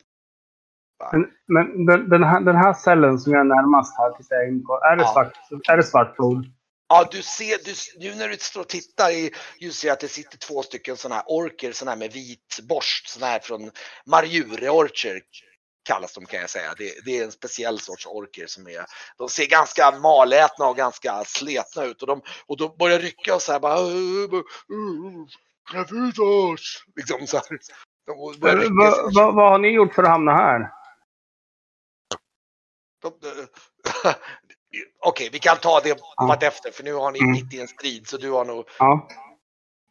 Men, men den, den, här, den här cellen som jag är närmast här tittar jag in på. Är det, Ja. svart, är det svart blod? Ja, du ser, du, nu när du står och tittar i ljuset att det sitter två stycken sådana här orker, sådana här med vit borst, sådana här från Marjure-orcher kallas de kan jag säga. Det, det är en speciell sorts orker som är, de ser ganska malätna och ganska sletna ut och de, och de börjar rycka och så här bara! Liksom så här. Vad vad- vad har ni gjort för att hamna här? De- Okej, vi kan ta det Ja. vartefter för nu har ni Mm. mitt i en strid så du har nog Ja.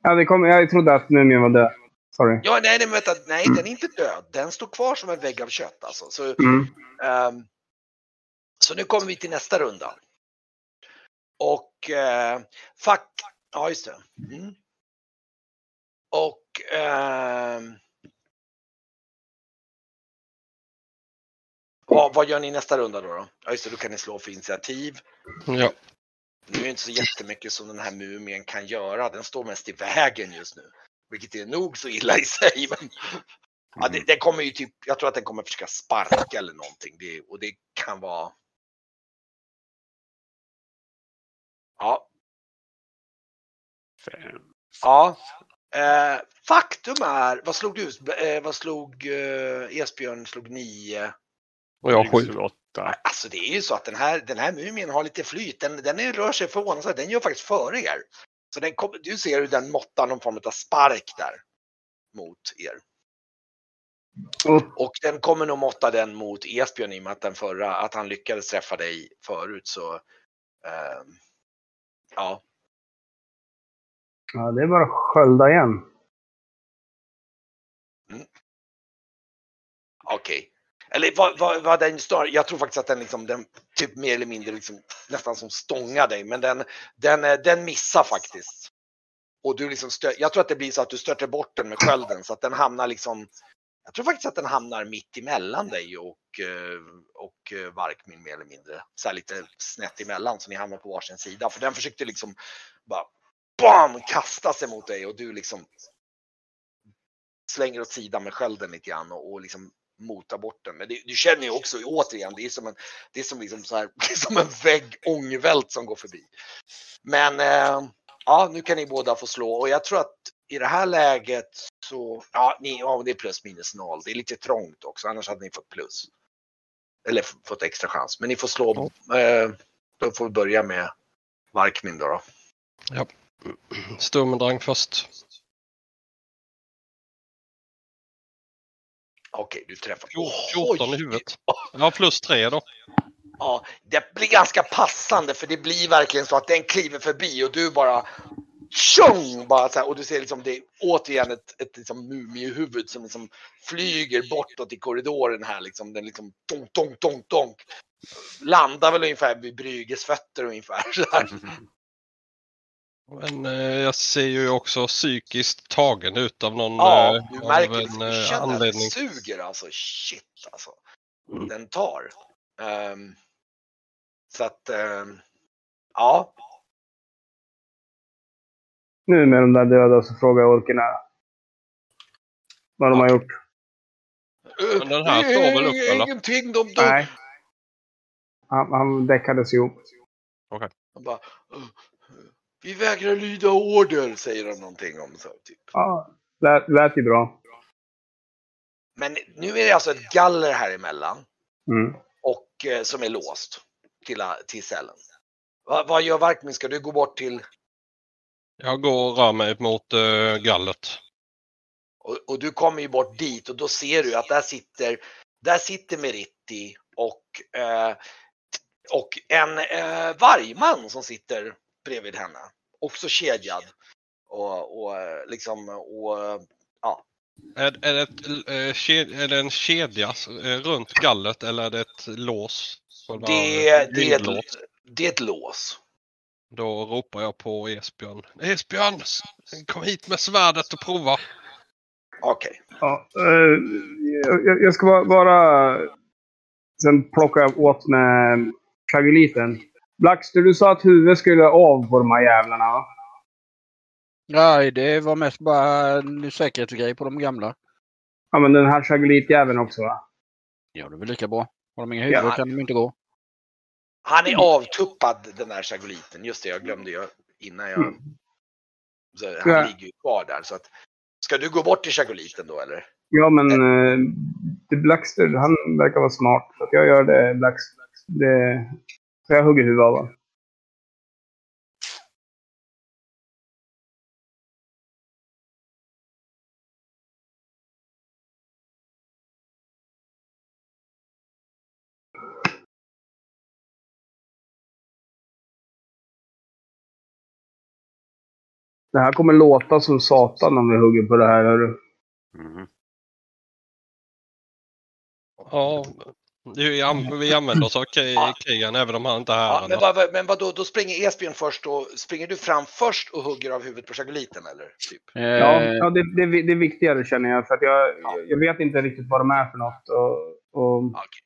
ja det kom, jag trodde att mumien var död. Sorry. Ja, nej, nej, vänta, nej, den är inte död. Den står kvar som en vägg av kött alltså. Så, Mm. ehm, så nu kommer vi till nästa runda. Och uh, fuck, ja just det. Mm. Och ehm, ja, vad gör ni nästa runda då? då? Ja just det, då kan ni slå för initiativ. Ja. Nu är det inte så jättemycket som den här mumien kan göra. Den står mest i vägen just nu. Vilket är nog så illa i sig. Men... Ja, det, den kommer ju typ, jag tror att den kommer försöka sparka eller någonting. Det, och det kan vara... Ja, Fem. ja. Eh, faktum är, vad slog du? Eh, vad slog eh, Esbjörn? Slog nio. Och jag sju. Alltså det är ju så att den här, den här mumien har lite flyt. Den, den är, rör sig förvånansvärt. Den gör faktiskt före er. Så den kom, du ser hur den måttar någon form av spark där. Mot er. Och, den kommer nog måtta den mot Esbjörn i och med att den förra, att han lyckades träffa dig förut så. ehm, ja, ja, det är bara att skölda igen. okej. Eller vad, vad, vad den stör, jag tror faktiskt att den liksom, den typ mer eller mindre liksom nästan som stångar dig, men den, den, eh, den missar faktiskt. Och du liksom stö, jag tror att det blir så att du stöter bort den med skölden så att den hamnar liksom, jag tror faktiskt att den hamnar mitt emellan dig och, eh, och eh, Varkmin mer eller mindre. Så här lite snett emellan så ni hamnar på varsin sida. För den försökte liksom bara BAM! Kasta sig mot dig och du liksom slänger åt sidan med skölden lite grann och, och liksom motar bort den. Men det, du känner ju också återigen, det är som en, det är som liksom så här, det är som en vägg ångvält som går förbi. Men eh, ja, nu kan ni båda få slå och jag tror att i det här läget så, ja, ni, ja det är plus minus noll. Det är lite trångt också, annars hade ni fått plus. Eller fått extra chans. Men ni får slå, eh, då får vi börja med Varkmin då. då. Stummendrang först. Okej, du träffar. 14 i huvudet. Ja, plus 3 då. Ja, det blir ganska passande för det blir verkligen så att den kliver förbi och du bara tjong bara så här, och du ser liksom det är återigen ett, ett liksom mumiehuvud som liksom flyger bortåt i korridoren här liksom. Den liksom tonk, tonk, tonk, tonk. Landar väl ungefär vid Brygges fötter ungefär. Så här. Men eh, jag ser ju också psykiskt tagen ut av någon Ja, eh, du av märker en liksom, du eh, känner att det anledning. suger alltså. Shit alltså. Mm. Den tar. Ehm, så att, ehm, ja. Nu med de där döda så frågar jag orkerna vad de har gjort. Men den här står väl upp, eller? Ingenting, de, de, Nej. Han, han däckades ihop. Bara, "Uh, vi vägrar lyda order, säger de någonting om. Så, typ. Ja, lät, lät ju bra. Men nu är det alltså ett galler här emellan Mm. och eh, som är låst till, till cellen. Va, vad gör Varkmin? Ska du gå bort till Jag går och rör mig mot eh, gallet. och, och du kommer ju bort dit och då ser du att där sitter, där sitter Meritti och, eh, och en eh, vargman som sitter bredvid henne. Också kedjad. Och, och liksom, och eh, Är, är, det ett, eh, är det en kedja eh, runt gallet eller är det ett lås? Det, det, är ett, det är ett lås. Då ropar jag på Esbjörn. Esbjörn! Kom hit med svärdet och prova! Okej. Ja, eh, jag, jag ska bara. Sen plockar jag åt med chagoliten. Blackster, du sa att huvudet skulle av på de här jävlarna va? Nej, det var mest bara en säkerhetsgrej på de gamla. Ja, men den här chagolitjäveln också va? Ja, det är väl lika bra. Har de inga huvuden Ja. kan de inte gå. Han är avtuppad den där chagoliten. Just det, jag glömde ju innan jag... Mm. Så han Ja. ligger ju kvar där. Så att, ska du gå bort till chagoliten då eller? Ja, men eh, det Blackster, han verkar vara smart. Så att jag gör det, Blackster. Det, så jag hugger huvudet av honom. Det här kommer låta som satan om vi hugger på det här. Hörru. Mhm. Ja, vi, an- vi använder oss av Ja. Kegan även om han inte är här. Ja, men vad, men vad då, då springer Esbjörn först och springer du fram först och hugger av huvudet på chagoliten eller? Typ. Eh, Ja, ja det, det, det är viktigare känner jag. För att jag, jag vet inte riktigt vad de är för något. Och, och, Ja, okej.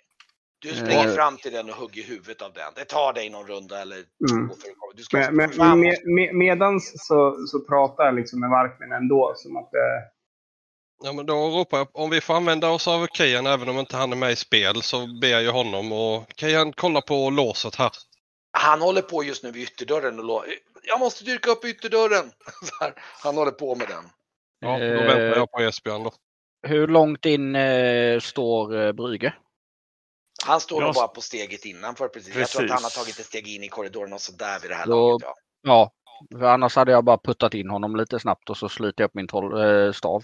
Du springer Eh. fram till den och hugger huvudet av den. Det tar dig någon runda eller Mm. två för. Du ska men, men, med, med, medans så, så pratar jag liksom med Varkmin ändå. Som att det, Ja, men då ropar jag, om vi får använda oss av Kejan även om inte han är med i spel så ber jag honom och Kejan kolla på låset här. Han håller på just nu vid ytterdörren och lå- Jag måste dyrka upp ytterdörren. Så Han håller på med den. Ja, då Eh. väntar jag på Esbjörn då. hur långt in eh, står eh, Brygge? Han står nog Jag- bara på steget innanför precis. Jag tror att Precis. han har tagit ett steg in i korridoren och sådär vid det här Då- laget. Ja. Ja, för annars hade jag bara puttat in honom lite snabbt och så sliter jag upp min troll, eh, stav.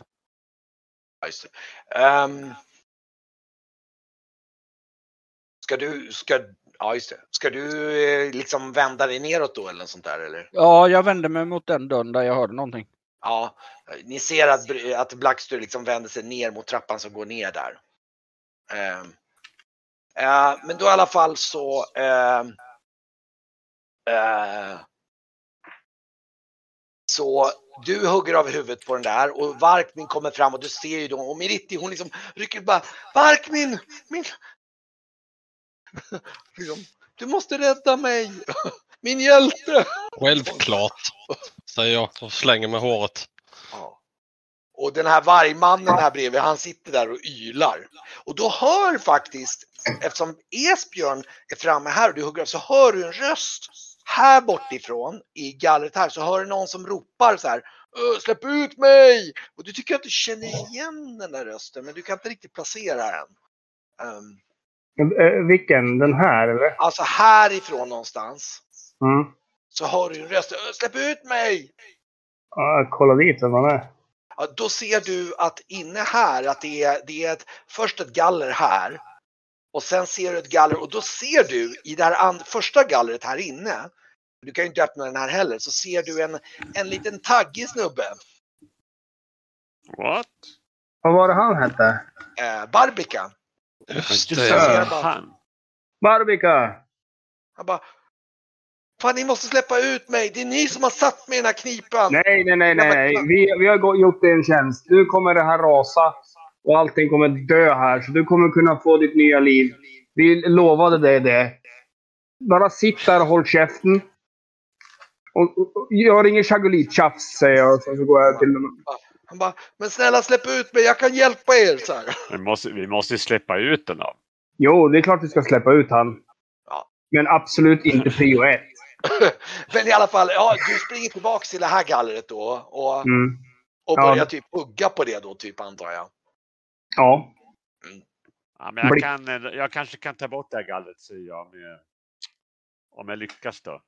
Just det. Ehm, ska du, ska, ja just det. Ska du eh, liksom vända dig neråt då eller något sånt där eller? Ja, jag vände mig mot den dörren där jag hörde någonting. Ja, ni ser att, att Blackster liksom vänder sig ner mot trappan som går ner där. Ehm, eh, men då i alla fall så ehm, eh, så du hugger av huvudet på den där och Varkmin kommer fram och du ser ju då och Miritti hon liksom rycker bara Varkmin! Min... liksom, du måste rädda mig! Min hjälte! Självklart, säger jag och slänger med håret. Ja. Och den här vargmannen här bredvid, han sitter där och ylar. Och då hör faktiskt, eftersom Esbjörn är framme här och du hugger av, så hör du en röst här bortifrån i gallret här så hör du någon som ropar så här "Öh, Släpp ut mig! Och du tycker att du känner igen den där rösten men du kan inte riktigt placera den. Um, Vilken? Den här eller? alltså härifrån någonstans Mm. så hör du en röst. "Öh, Släpp ut mig! Ja, kolla dit vem han är. Ja, då ser du att inne här att det är, det är ett, först ett galler här och sen ser du ett galler och då ser du i det här första gallret här inne, du kan ju inte öppna den här heller, så ser du en, en liten taggig snubbe, What? Vad var det han hette? eh, Barbika. Just det. han. Barbika! Han bara Fan ni måste släppa ut mig, det är ni som har satt mig i den här knipan. Nej, nej, nej, nej. Vi, vi har gjort dig en tjänst. Nu kommer det här rasa och allting kommer dö här. Så du kommer kunna få ditt nya liv. Vi lovade dig det. Bara sitt där och håll käften. Och, och, och gör ingen chagolit-tjafs, säger jag. Och så går jag till dem. Han bara, men snälla släpp ut mig, jag kan hjälpa er. Så här. Vi måste, vi måste släppa ut den då. Jo, det är klart vi ska släppa ut han. Ja. Men absolut inte prio ett. Men i alla fall, ja, du springer tillbaks till det här gallret då och, Mm. och Ja. börjar typ hugga på det då, typ antar jag. Ja. Ja, men jag, kan, jag kanske kan ta bort det här gallret säger jag. Med, om jag lyckas då.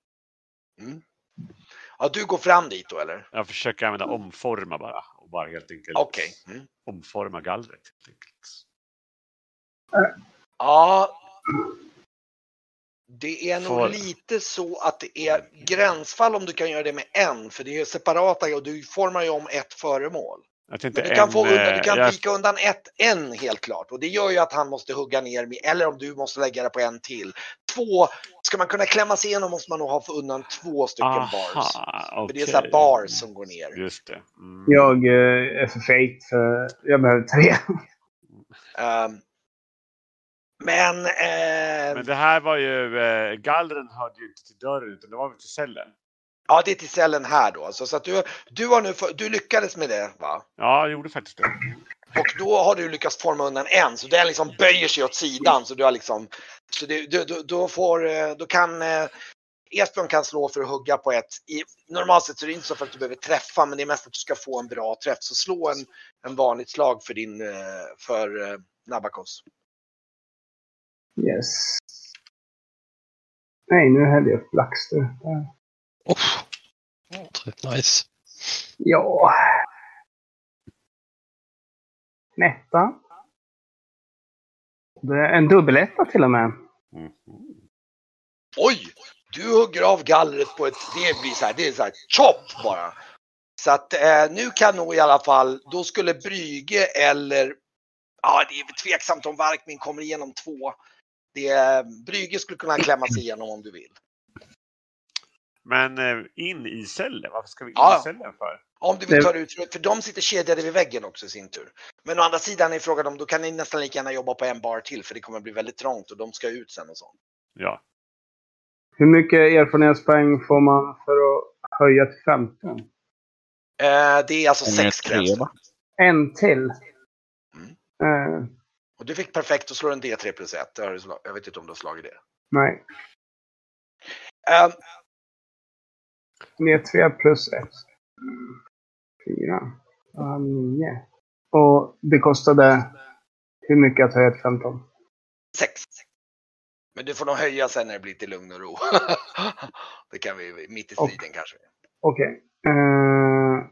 Ja, du går fram dit då eller? Jag försöker använda omforma bara. Och bara helt enkelt Okej. Mm. omforma gallret. Helt enkelt. Ja. Det är nog Får- lite så att det är gränsfall om du kan göra det med en, för det är separata och du formar ju om ett föremål. Tänkte Men du kan, en, få undan, eh, du kan jag, vika undan ett, en helt klart. Och det gör ju att han måste hugga ner, med, eller om du måste lägga det på en till. Två, ska man kunna klämma sig igenom måste man nog ha för undan två stycken bars. Aha, För det är så här bars som går ner. Just det. Mm. Jag eh, är för fake. För jag behöver tre. Ehm, men, eh, Men det här var ju, eh, gallren hörde ju inte till dörren utan det var väl till cellen. Ja det är till cellen här då. Så, så att du, du, har nu, du lyckades med det va? Ja, jag gjorde faktiskt det. Och då har du lyckats forma undan en, så den liksom böjer sig åt sidan. Så du har liksom, så det, du, du, då får, eh, då kan eh, Esbjörn kan slå för att hugga på ett. I, normalt sett så är det inte så för att du behöver träffa, men det är mest att du ska få en bra träff. Så slå en, en vanligt slag för din, eh, för Nabakos. Yes. Nej, nu hällde jag upp Blackster. Där. Oh. Nice. Ja. Netta. Det är en dubbeletta till och med. Mm. Oj! Du hugger av gallret på ett, det blir så här, det är så här chop bara. Så att eh, nu kan nog i alla fall, då skulle Brygge eller, ja det är tveksamt om Varkmin kommer igenom två. Det, Brygge skulle kunna klämma sig igenom om du vill. Men eh, in i cellen? Varför ska vi in Ja. i cellen för? Om du vill ta ut, för de sitter kedjade vid väggen också i sin tur. Men å andra sidan är frågan om, då kan ni nästan lika gärna jobba på en bar till för det kommer bli väldigt trångt och de ska ut sen och så. Ja. Hur mycket erfarenhetspoäng får man för att höja till 15? Eh, det är alltså är sex krävs? En till. Mm. Eh, Och du fick perfekt och slår en D3 plus 1. Det har du slag- Jag vet inte om du har slagit det. nej. Eh, D3 plus 1. 4. Ja, 9. Och det kostade hur mycket att höja till 15? sex. Men du får nog höja sen när det blir lite lugn och ro. det kan vi, mitt i Och- striden kanske. Okej. Eh,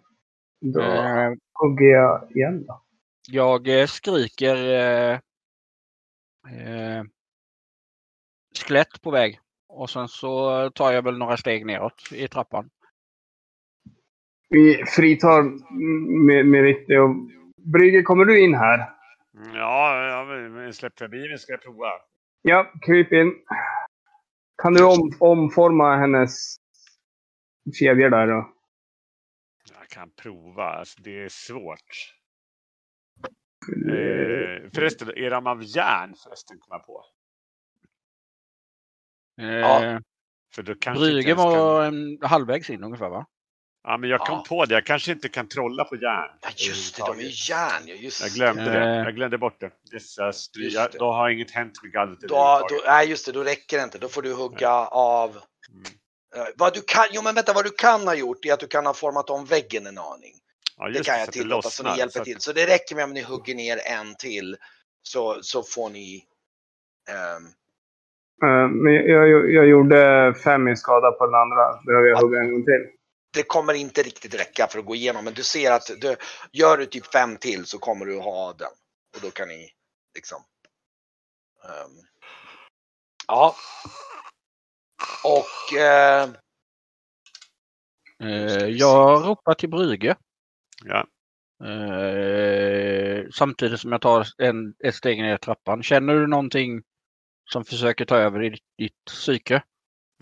då Eh, hugger jag igen då. Jag eh, skriker eh, eh, skelett på väg. Och sen så tar jag väl några steg neråt i trappan. Vi fritar med, med Ritte och Brygge, kommer du in här? Mm, Ja, ja men- men släpp förbi mig ska jag prova. Ja, kryp in. Kan du om, omforma hennes kedjor där då? Jag kan prova, alltså, det är svårt. Eh, förresten, är de av järn förresten kom jag på? Ja. Eh, För då kanske kan... var en, halvvägs in ungefär va? Ja, men jag kom Ja. på det. Jag kanske inte kan trolla på järn. Ja, just det, de är järn. Ja, just Jag glömde det. Eh. Jag glömde bort det. Just det. då har inget hänt med gallret Då, då, nej, just det, då räcker det inte. Då får du hugga av. Mm. Eh, vad du kan, jo men vänta, vad du kan ha gjort är att du kan ha format om väggen en aning. Ja, Det kan jag tillåta så ni lossnar, hjälper så att- till. Så det räcker med om ni hugger ner en till. Så, så får ni... Eh, men jag, jag, jag gjorde fem i skada på den andra. Behöver jag hugga en gång till? Det kommer inte riktigt räcka för att gå igenom, men du ser att du, gör du typ fem till så kommer du ha den. Och då kan ni liksom... ehm, ja. Och... eh, Eh, jag ropar till Brygge. Ja. Eh, samtidigt som jag tar en, ett steg ner i trappan. Känner du någonting som försöker ta över i ditt, ditt psyke?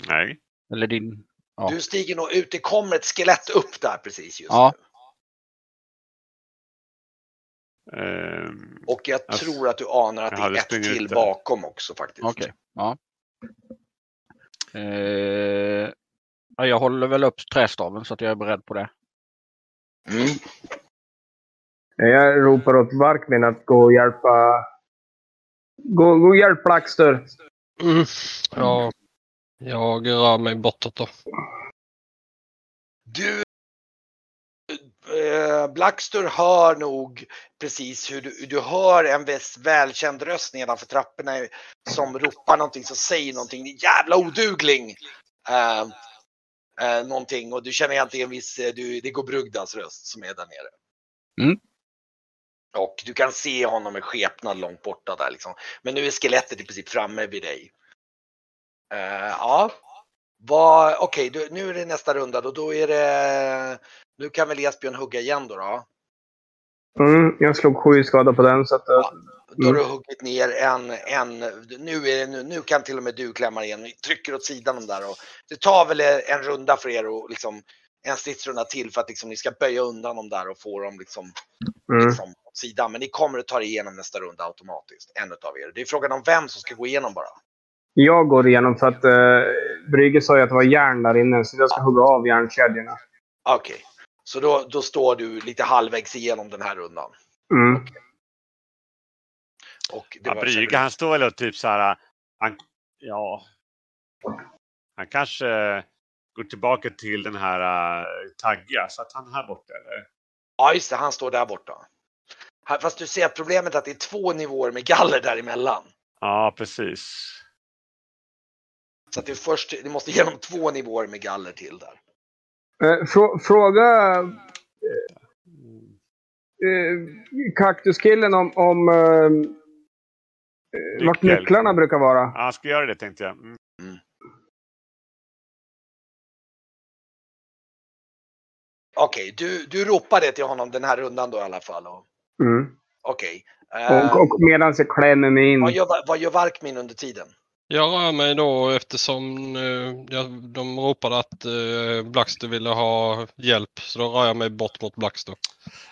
Nej. Eller din... Ja. Du stiger nog ut, det kommer ett skelett upp där precis just Ja. nu. Ehm, Och jag Alltså, tror att du anar att det är ett till bakom också faktiskt. Okej. Ja. Eh, ja, jag håller väl upp trästaven så att jag är beredd på det. Mm. Jag ropar åt Varkmin att gå och hjälpa... Gå, gå och hjälp Blackster. Mm. Ja, jag rör mig bortåt då. Du eh, Blackster hör nog precis hur du, du hör en viss välkänd röst nedanför trapporna som ropar någonting, som säger någonting. Jävla odugling! Eh, eh, någonting och du känner egentligen en viss, eh, du, det går Brugdas röst som är där nere. Mm. Och du kan se honom i skepnad långt borta där liksom. Men nu är skelettet i princip framme vid dig. Eh, ja. Okej, du- nu är det nästa runda då. Då är det... Nu kan väl Esbjörn hugga igen då? Då, Mm, jag slog sju skada på den så att... eh, då har Mm. du huggit ner en... en nu, är det, nu, nu kan till och med du klämma igen. Ni trycker åt sidan de där. Och det tar väl en runda för er och liksom en stridsrunda till för att liksom, ni ska böja undan dem där och få dem liksom, Mm. liksom åt sidan. Men ni kommer att ta er igenom nästa runda automatiskt. En utav er. Det är frågan om vem som ska gå igenom bara. Jag går igenom för att uh, Brygge sa ju att det var järn där inne så jag ska hugga av järnkedjorna. Okej, så då, då står du lite halvvägs igenom den här rundan. Mm. Och det Ja, Brygge han står väl och typ så här. Han, ja. Han kanske går tillbaka till den här uh, tagga. Så att han är här borta eller? Ja, just det, han står där borta. Fast du ser att problemet är att det är två nivåer med galler däremellan. Ja, precis. Så att det är först, det måste igenom två nivåer med galler till där. Eh, frå, fråga Mm. uh, kaktuskillen om, om eh, eh, vart nycklarna brukar vara. Ja, han ska göra det tänkte jag. Mm. Okej, du, du ropade till honom den här rundan då i alla fall. och- Mm. Okej. Eh, Och, och medan jag klämmer mig in. vad, gör, vad gör Varkmin under tiden? Jag rör mig då eftersom eh, jag, de ropade att eh, Blackster ville ha hjälp. Så då rör jag mig bort mot Blackster.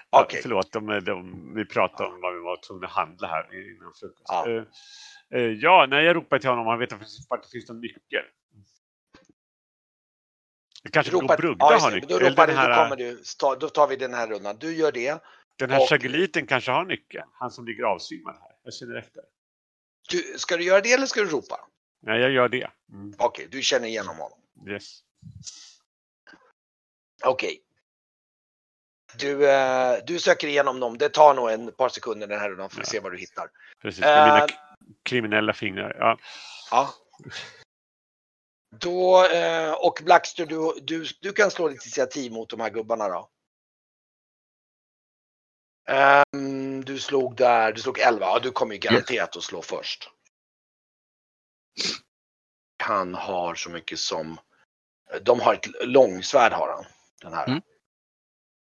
Ja, Okej. Förlåt, de, de, vi pratade om vad vi var tvungna att handla här innan frukost. Ja. Eh, eh, ja, när jag ropar till honom, han vet att det det finns någon nyckel. Det kanske Ropa- Ropa, Brugda ja, har nyckel. Då, ropar den då, här, kommer du, ta, då tar vi den här rundan. Du gör det. den här och- kanske har nyckeln. Han som ligger avsvimmad här. Jag känner efter. Du, ska du göra det eller ska du ropa? Nej, jag gör det. Mm. Okej, du känner igenom honom. Yes. Okej. Du, eh, du söker igenom dem. Det tar nog en par sekunder den här rundan för att Ja. se vad du hittar. Precis, med mina Eh. kriminella fingrar. Ja. Ja. Då, eh, och Blackster, du, du, du kan slå ditt initiativ mot de här gubbarna då. Ehm, du slog där, du slog 11. Ja, du kommer ju garanterat att slå först. Han har så mycket som, de har ett långsvärd har han. Den här. Mm.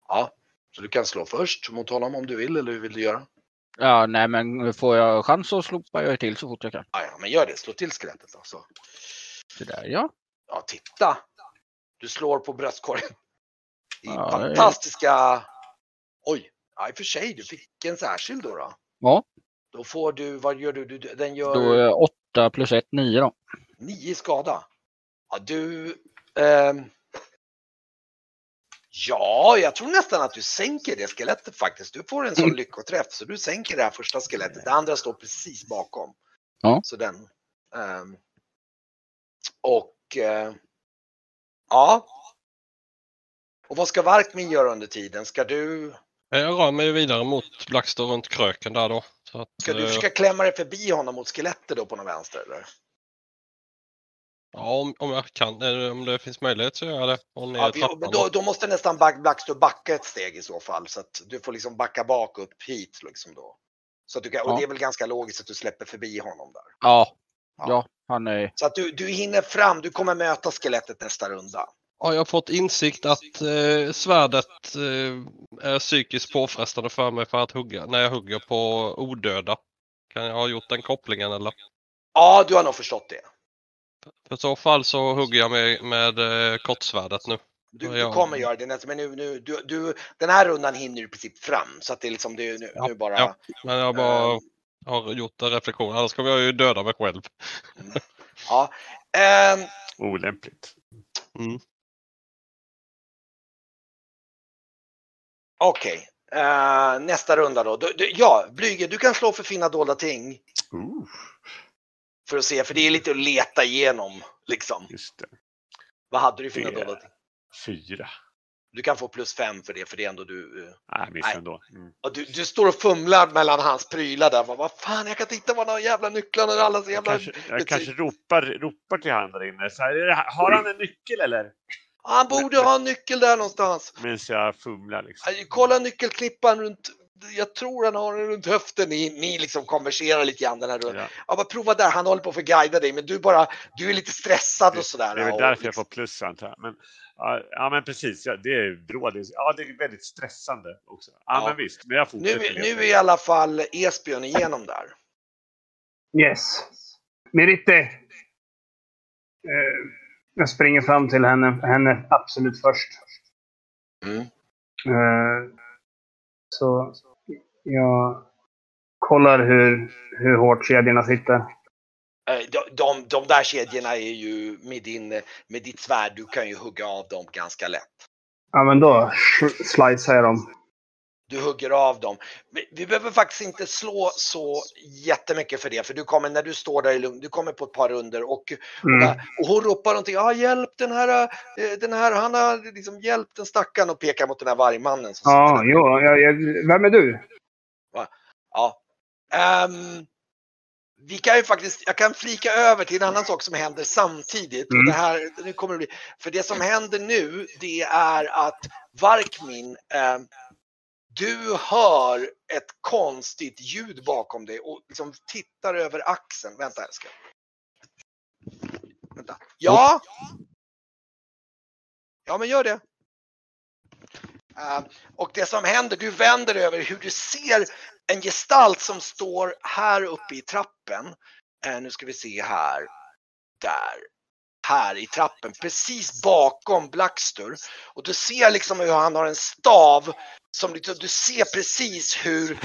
Ja, så du kan slå först mot honom om du vill eller hur vill du göra? Ja, nej men får jag chans så slopar jag till så fort jag kan. Ja, ja, men gör det. Slå till skelettet då. Så. Det där ja. Ja, titta! Du slår på bröstkorgen. Är Ja, fantastiska... Oj, ja, i och för sig, du fick en särskild då. Då, Ja. då får du, vad gör du? du den gör Då är 8 plus 1, 9 då. nio skada. Ja, du... ehm, Ja, jag tror nästan att du sänker det skelettet faktiskt. Du får en sån Mm. lyckoträff så du sänker det här första skelettet. Det andra står precis bakom. Ja. Så den. ehm, och eh, ja. Och vad ska Varkmin göra under tiden? Ska du, Jag rör mig vidare mot Blackster runt kröken där då. Så att, ska du eh, försöka klämma dig förbi honom mot skelettet då på någon vänster eller? Ja, om, om jag kan. eh, Om det finns möjlighet så gör jag det. Och Ja, vi, då, då måste nästan back, Blackster backa ett steg i så fall så att du får liksom backa bak upp hit liksom då. Så att du kan, och Ja. det är väl ganska logiskt att du släpper förbi honom där. Ja. Ja. Ja, han är... Så att du, du hinner fram, du kommer möta skelettet nästa runda. Ja, jag har fått insikt att eh, svärdet eh, är psykiskt påfrestande för mig för att hugga när jag hugger på odöda. Kan jag ha gjort den kopplingen eller? Ja, du har nog förstått det. För så fall så hugger jag med, med eh, kortsvärdet nu. Du, du jag- kommer göra det, men nu, nu, du, du, den här rundan hinner du i princip fram. Så att det är liksom, det är nu, Ja, nu bara... ja. Men jag bara eh, har gjort en reflektion. Annars kommer jag ju döda mig själv. ja. Ehm, Olämpligt. Mm. Okej, Eh, nästa runda då. Du, du, ja, Blyge, du kan slå för fina dolda ting. Ooh, För att se, för det är lite att leta igenom. Liksom. just det. Vad hade du för fina dolda ting? Fyra. Du kan få plus fem för det, för det är ändå du. eh, Nej, ändå. Mm. du, du står och fumlar mellan hans prylar där. Vad, fan, jag kan hitta vad några jävla nycklar och alla så Jag jävla... kanske, jag kanske ropar, ropar till han där inne. Så här, "Är det- har han en nyckel eller? Han borde ha en nyckel där någonstans. Medan jag fumlar liksom. Kolla nyckelklippan runt. Jag tror han har den runt höften. Ni, ni liksom konverserar lite grann den här rundan. Ja, Ja, bara prova där. Han håller på att få guida dig, men du bara, du är lite stressad och sådär. det är väl därför jag liksom- får plus antar jag. Men, ja, ja men precis, ja, det är bra. Det är, ja, det är väldigt stressande också. Ja, Ja. men visst, men jag Nu, fortsätter. är- nu är i alla fall Esbjörn igenom där. Yes. Meritte. Eh, jag springer fram till henne, henne absolut först. Mm. Eh, så jag kollar hur, hur hårt kedjorna sitter. Eh, De, de, de där kedjorna är ju med, din, med ditt svärd, du kan ju hugga av dem ganska lätt. Ja, men då slicear jag dem. Du hugger av dem. Vi, vi behöver faktiskt inte slå så jättemycket för det, för du kommer när du står där i lugn, du kommer på ett par runder och, Mm. och hon ropar någonting, ja hjälp den här, eh, den här, han har liksom hjälpt den stackaren och pekar mot den här vargmannen. Ja, jo, jag, jag, vem är du? Ja. Ehm, vi kan ju faktiskt, jag kan flika över till en annan sak som händer samtidigt. Mm. det här, nu kommer det bli, för det som händer nu det är att Varkmin, ehm, du hör ett konstigt ljud bakom dig och liksom tittar över axeln. Vänta här ska Vänta. Ja! Ja men gör det. Ehm, och det som händer, du vänder över hur du ser en gestalt som står här uppe i trappen. Eh, nu ska vi se här. Där. Här i trappen, precis bakom Blackster. Och du ser liksom hur han har en stav. Som liksom, du ser precis hur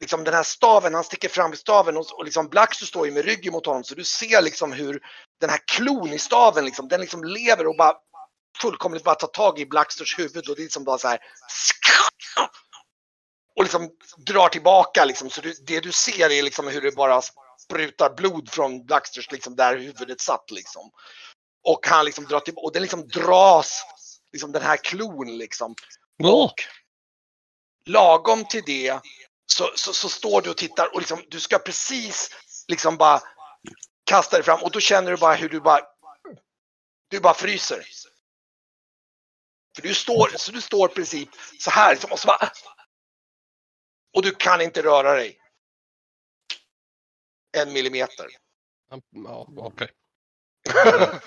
liksom den här staven, han sticker fram staven och, och liksom Blackster står ju med ryggen mot honom. Så du ser liksom hur den här klon i staven, liksom, den liksom lever och bara fullkomligt bara tar tag i Blacksters huvud och det är liksom bara så här och liksom drar tillbaka liksom. Så du, det du ser är liksom hur det bara sprutar blod från Blacksters liksom där huvudet satt liksom. Och han liksom drar tillbaka och den liksom dras, liksom den här klon liksom. Och lagom till det så, så, så står du och tittar och liksom, du ska precis liksom bara kasta dig fram och då känner du bara hur du bara, du bara fryser. För du står, så du står i princip så här liksom, och så bara, och du kan inte röra dig. En millimeter. Ja, okej.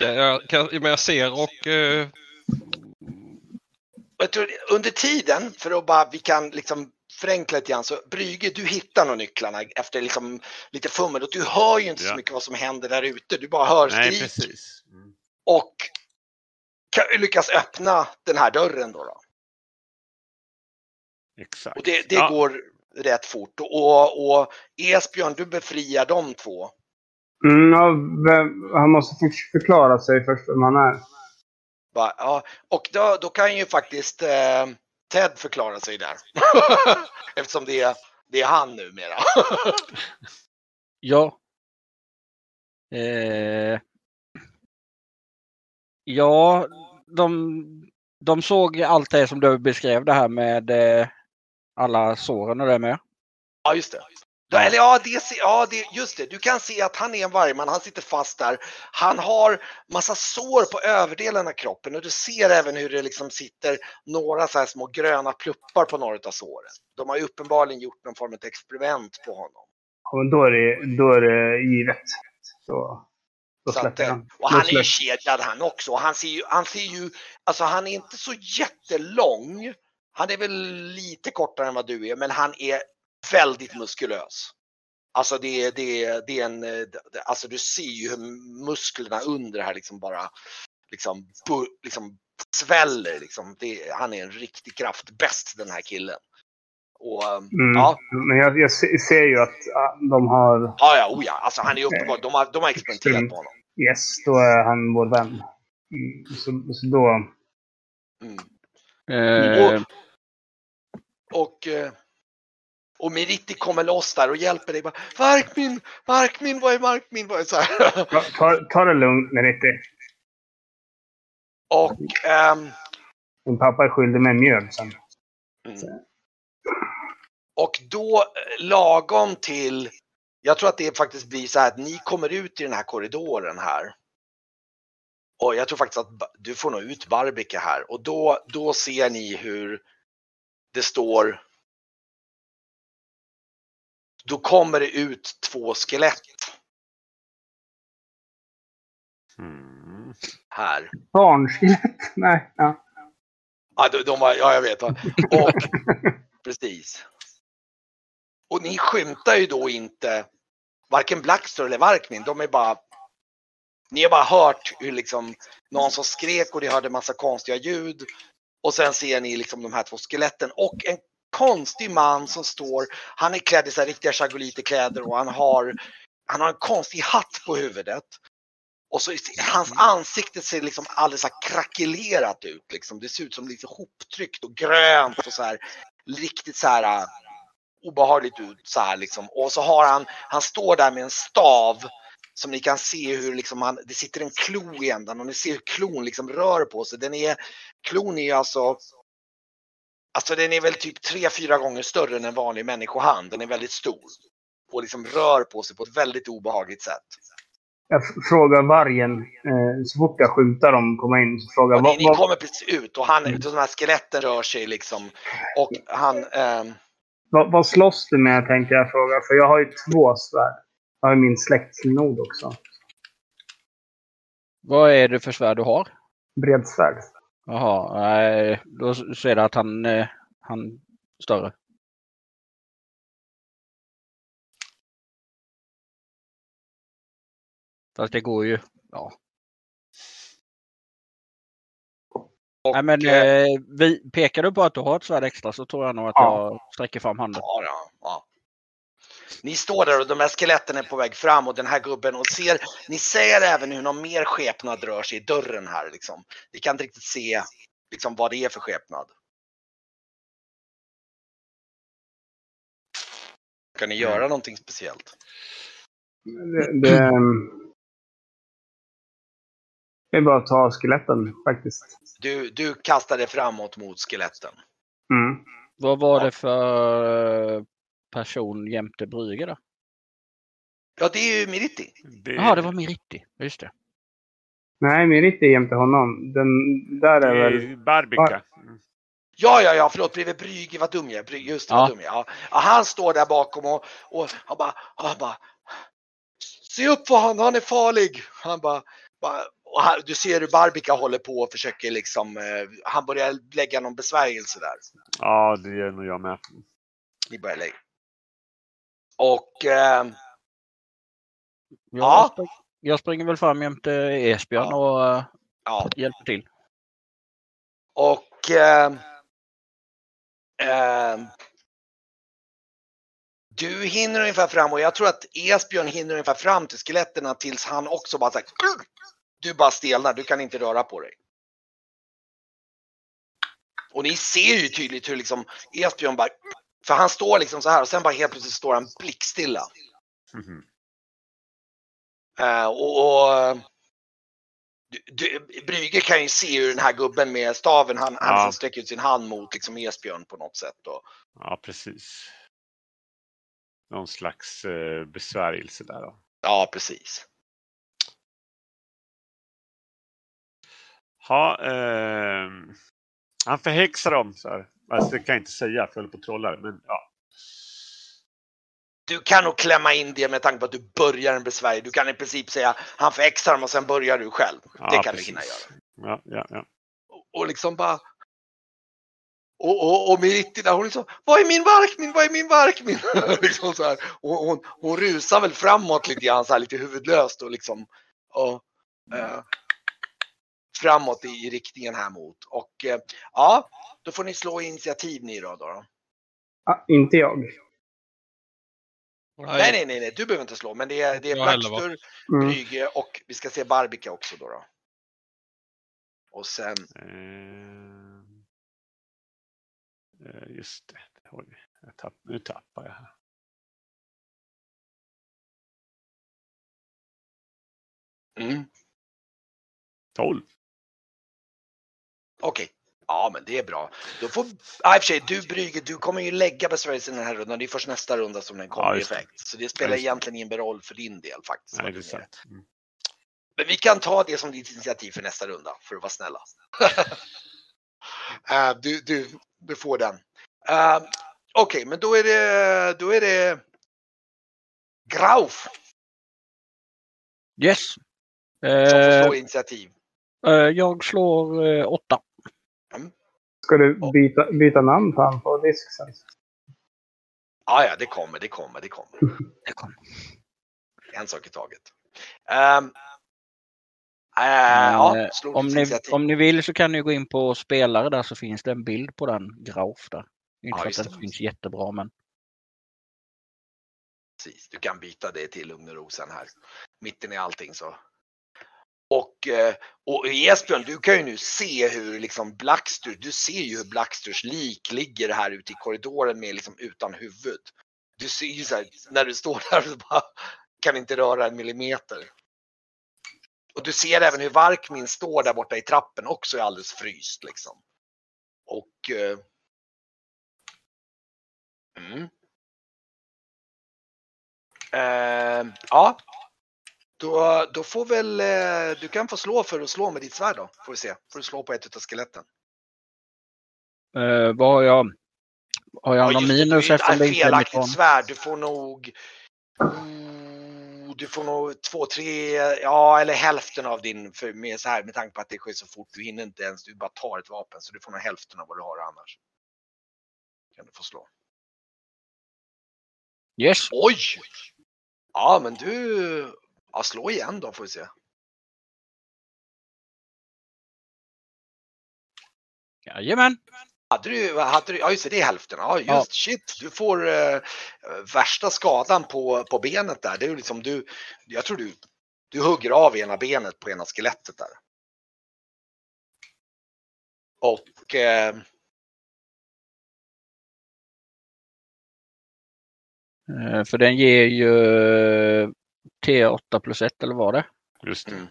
Ja, jag, kan- men jag ser och... eh, Och jag tror, under tiden, för att bara, vi kan liksom förenkla lite grann, så Brygge, du hittar nog nycklarna efter liksom lite fummel och du hör ju inte så Ja. mycket vad som händer där ute. Du bara hör Nej, skrik precis. Mm. och kan, lyckas öppna den här dörren då. då. Exakt. Och det, det ja. går rätt fort. Och, och Esbjörn, du befriar de två. Mm, ja, han måste för- förklara sig först vem han är. Va? Ja, och då, då kan ju faktiskt eh, Ted förklara sig där. Eftersom det är, det är han numera. Ja. Eh, ja, de, de såg allt det som du beskrev det här med eh, alla såren och det med. Ja, just det. Ja, eller ja, det, ja det, just det. Du kan se att han är en vargman, han sitter fast där. Han har massa sår på överdelen av kroppen och du ser även hur det liksom sitter några så här små gröna pluppar på några av såren. De har ju uppenbarligen gjort någon form av experiment på honom. Ja, men då är det, då är det givet. Så, då Så att, han. och han är ju kedjad han också. Han ser ju, han ser ju, alltså han är inte så jättelång. Han är väl lite kortare än vad du är, men han är väldigt muskulös. Alltså det, är- det, det är en, eh, det- alltså du ser ju hur musklerna under här liksom bara liksom, bu, liksom sväller liksom. Det, han är en riktig kraftbäst den här killen. Och eh, Mm. ja, Men jag, jag se- ser ju att ah, de har... ja, ja, oh ja, alltså han är uppenbar. De har, de har experimenterat på honom. Yes, då är han vår vän. Mm, så, så då... Mm. Eh, Och, eh, och Meritti kommer loss där och hjälper dig. Bara, Markmin, Markmin, vad är Markmin? Vad är så här. Ta, ta, det lugnt, Meritti. Och, ehm, Din pappa är skyldig mig mjöl sen. mm. och då eh, lagom till, jag tror att det faktiskt blir så här att ni kommer ut i den här korridoren här. Och jag tror faktiskt att du får nog ut Barbike här och då, då ser ni hur det står då kommer det ut två skelett Mm. här. Barnskelett? Nej. Ja. Ja, de, de var, ja jag vet. Och precis. Och ni skymtar ju då inte varken Blackstore eller Varkmin. De är bara. Ni har bara hört hur liksom någon som skrek och ni hörde massa konstiga ljud. Och sen ser ni liksom de här två skeletten och en konstig man som står. Han är klädd i så här riktiga chagolite-kläder och han har, han har en konstig hatt på huvudet. Och så hans ansikte ser liksom alldeles så krackelerat ut. Liksom. Det ser ut som lite hoptryckt och grönt och så här riktigt så här äh, obehagligt ut. Så här, liksom. Och så har han, han står där med en stav som ni kan se hur liksom han, det sitter en klo i ändan och ni ser hur klon liksom rör på sig. Den är, klon är alltså Alltså den är väl typ tre, fyra gånger större än en vanlig människohand. Den är väldigt stor. Och liksom rör på sig på ett väldigt obehagligt sätt. Jag frågar vargen, eh, så fort jag skjuter dem komma in, så frågar ni, ni kommer precis ut och han, de här skeletten rör sig liksom. Och han, ehm, vad, vad slåss du med, tänkte jag fråga. För jag har ju två svärd. Jag har ju min släktklenod också. vad är det för svärd du har? Bredsvärd. Jaha, nej, då ser du att han, eh, han större. Fast det går ju. Ja. och, Nej, men eh, eh, vi, pekar du på att du har ett svärd extra så tror jag nog att Ja. jag sträcker fram handen. ja, ja, ja. Ni står där och de här skeletten är på väg fram och den här gubben och ser, ni ser även hur någon mer skepnad rör sig i dörren här liksom. Ni kan inte riktigt se liksom vad det är för skepnad. Kan ni göra någonting speciellt? Det, det, det är bara att ta skeletten faktiskt. Du, du kastade framåt mot skeletten. Mm. Vad var Ja. det för eh, person jämte Brügge då? Ja, det är ju Miritti. Det, Jaha, det var Miritti. Just det. Nej, Meritti är jämte honom. Den där det är väl... är Barbika. Mm. Ja, ja, ja, förlåt, bredvid Brygge, vad dum jag är. Just det, Ja. vad dum jag är. Ja. Ja, han står där bakom och, och han bara, han bara, se upp för han, han är farlig. Han bara, bara och han, du ser hur Barbika håller på och försöker liksom, eh, han börjar lägga någon besvärjelse där. Ja, det gör nog jag med. Ni börjar lägga. Och eh, Jag, Ja. spring, jag springer väl fram jämte Esbjörn och eh, ja, hjälper till. och eh, eh, du hinner ungefär fram och jag tror att Esbjörn hinner ungefär fram till skeletterna tills han också bara såhär, du bara stelnar, du kan inte röra på dig. Och ni ser ju tydligt hur liksom Esbjörn bara, för han står liksom så här och sen bara helt plötsligt står han blickstilla. Mhm. Eh, och, och du, Brygge kan ju se hur den här gubben med staven, han, han Ja. liksom sträcker ut sin hand mot liksom Esbjörn på något sätt. Och, Ja, precis. Någon slags eh, besvärjelse där då. ja, precis. Ha, eh, han förhäxar dem så här. Alltså, det kan jag inte säga för jag håller på och trollar. Men ja. Du kan nog klämma in det med tanke på att du börjar en besvärj. Du kan i princip säga han får extra dem och sen börjar du själv. ja det kan precis. du hinna göra. Ja, ja, ja. Och, och liksom bara... Och, och, och Miritti där, hon liksom, vad är min Varkmin, vad är min Varkmin? liksom så här. Och hon, hon rusar väl framåt lite grann, så här, lite huvudlöst och liksom. Och, eh, framåt i, riktningen här mot. Och eh, ja, då får ni slå initiativ ni då. då. Ah, inte jag. Nej, nej, nej, nej, du behöver inte slå, men det är, det är? Blackstur, Mm. Brygge och vi ska se Barbika också då. då. Och sen, Eh, eh, just det. Oj, jag tapp, nu tappar jag här. mm, 12. Okej. Ja, men det är bra. Då får, ja, i och för sig, du Brygge, du kommer ju lägga besvärjelsen den här rundan. Det är först nästa runda som den kommer Ja, i effekt. Så det spelar Ja, egentligen ingen roll för din del faktiskt. Nej, det är sant. Mm. Men vi kan ta det som ditt initiativ för nästa runda, för att vara snälla. Eh, du, du, du får den. Uh, Okej, men då är det, då är det Grauf Yes. som får Eh, slå initiativ. eh, jag slår eh, åtta. Ska du byta, byta namn på han på disk sen? Ah, ja, det kommer, det kommer, det kommer. Det kom. En sak i taget. Um, ja, Eh, Om ni, om ni vill så kan ni gå in på spelare där så finns det en bild på den Grauf där. Inte Ja, för att den det. syns jättebra men Precis, du kan byta det till lugn och ro sen här. Mitten i allting så. Och, eh, och Esbjörn, du kan ju nu se hur liksom Blackster, du ser ju hur Blacksters lik ligger här ute i korridoren med liksom utan huvud. Du ser ju så här, när du står där så bara kan inte röra en millimeter. Och du ser även hur Varkmin står där borta i trappen också är alldeles fryst liksom. Och eh, mm. Eh, ja, då, då får väl eh, du kan få slå för att slå med ditt svärd då. Får vi se. Får du slå på ett utav skeletten. eh, vad har jag? Har jag någon just det, minus eftersom det inte är mitt svärd. Du får nog oh, du får nog två, tre, ja eller hälften av din, för med, så här, med tanke på att det sker så fort. Du hinner inte ens, du bara tar ett vapen så du får nog hälften av vad du har annars. Kan du få slå. Yes. Oj! Ja men du, ja slå igen då får vi se. Jajamän. Hade du, hade du, ja just det, det är hälften. Ja just Ja. shit, du får eh, värsta skadan på, på benet där. Det är liksom du, jag tror du, du hugger av ena benet på ena skelettet där. Och eh, Eh, För den ger ju T8 plus 1 eller vad det? Just det. Mm.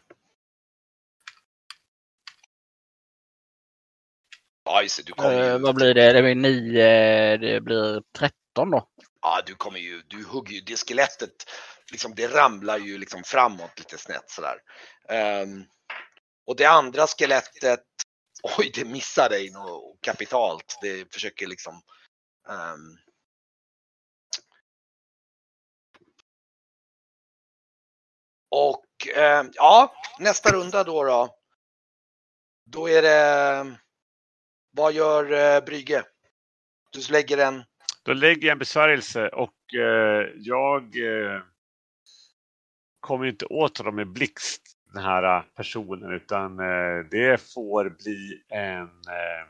det, du kommer Eh, vad blir det? Det blir 9, det blir 13 då. Ja, du kommer ju, du hugger ju, det skelettet, liksom det ramlar ju liksom framåt lite snett sådär. Um, och det andra skelettet, oj det missar dig nog kapitalt. Det försöker liksom um, Och eh, ja, nästa runda då då. Då är det, vad gör eh, Brygge? Du lägger en Då lägger jag en besvärjelse och eh, jag eh, kommer inte åt honom med blixt, den här personen, utan eh, det får bli en, eh,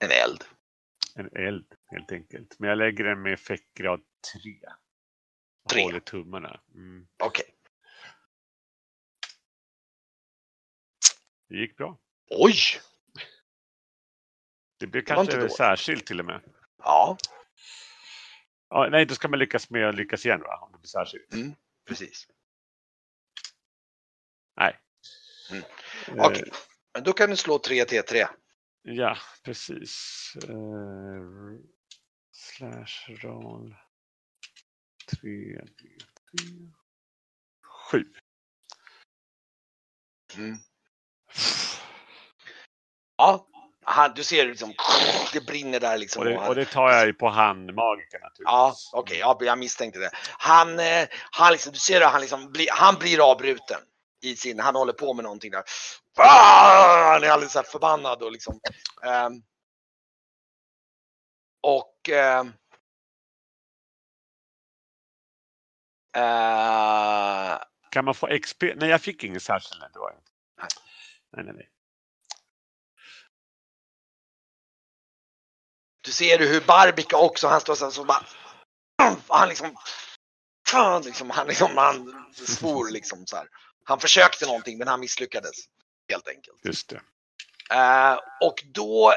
en eld. en eld helt enkelt. Men jag lägger den med effektgrad 3. Tre. Håller tummarna. Mm. Okej. Det gick bra. Oj! Det blev Det kanske särskilt till och med. Ja, Ja, nej, då ska man lyckas med att lyckas igen va? Om det blir särskilt. Mm. precis. Nej. Mm. Eh, Okej. Men då kan du slå 3 T3. Ja, precis. Uh, slash roll. 3, 3, 7. Mm. Ja, han, du ser liksom, det brinner där liksom. Och det, och det tar jag ju på handmagiken naturligtvis. Ja, okej, ja, jag misstänkte det. Han, eh, han liksom, du ser att han liksom han blir avbruten i sin, han håller på med någonting där. Han är alldeles så förbannad och liksom. ehm, och ehm, eh, Kan man få XP? Nej, jag fick ingen särskild. Inte. Nej. Nej, nej, du ser hur Barbika också, han står så här så bara. Han liksom. Fan, liksom, han liksom, han svor liksom så här. Han försökte någonting men han misslyckades. Helt enkelt. Just det. Eh, och då,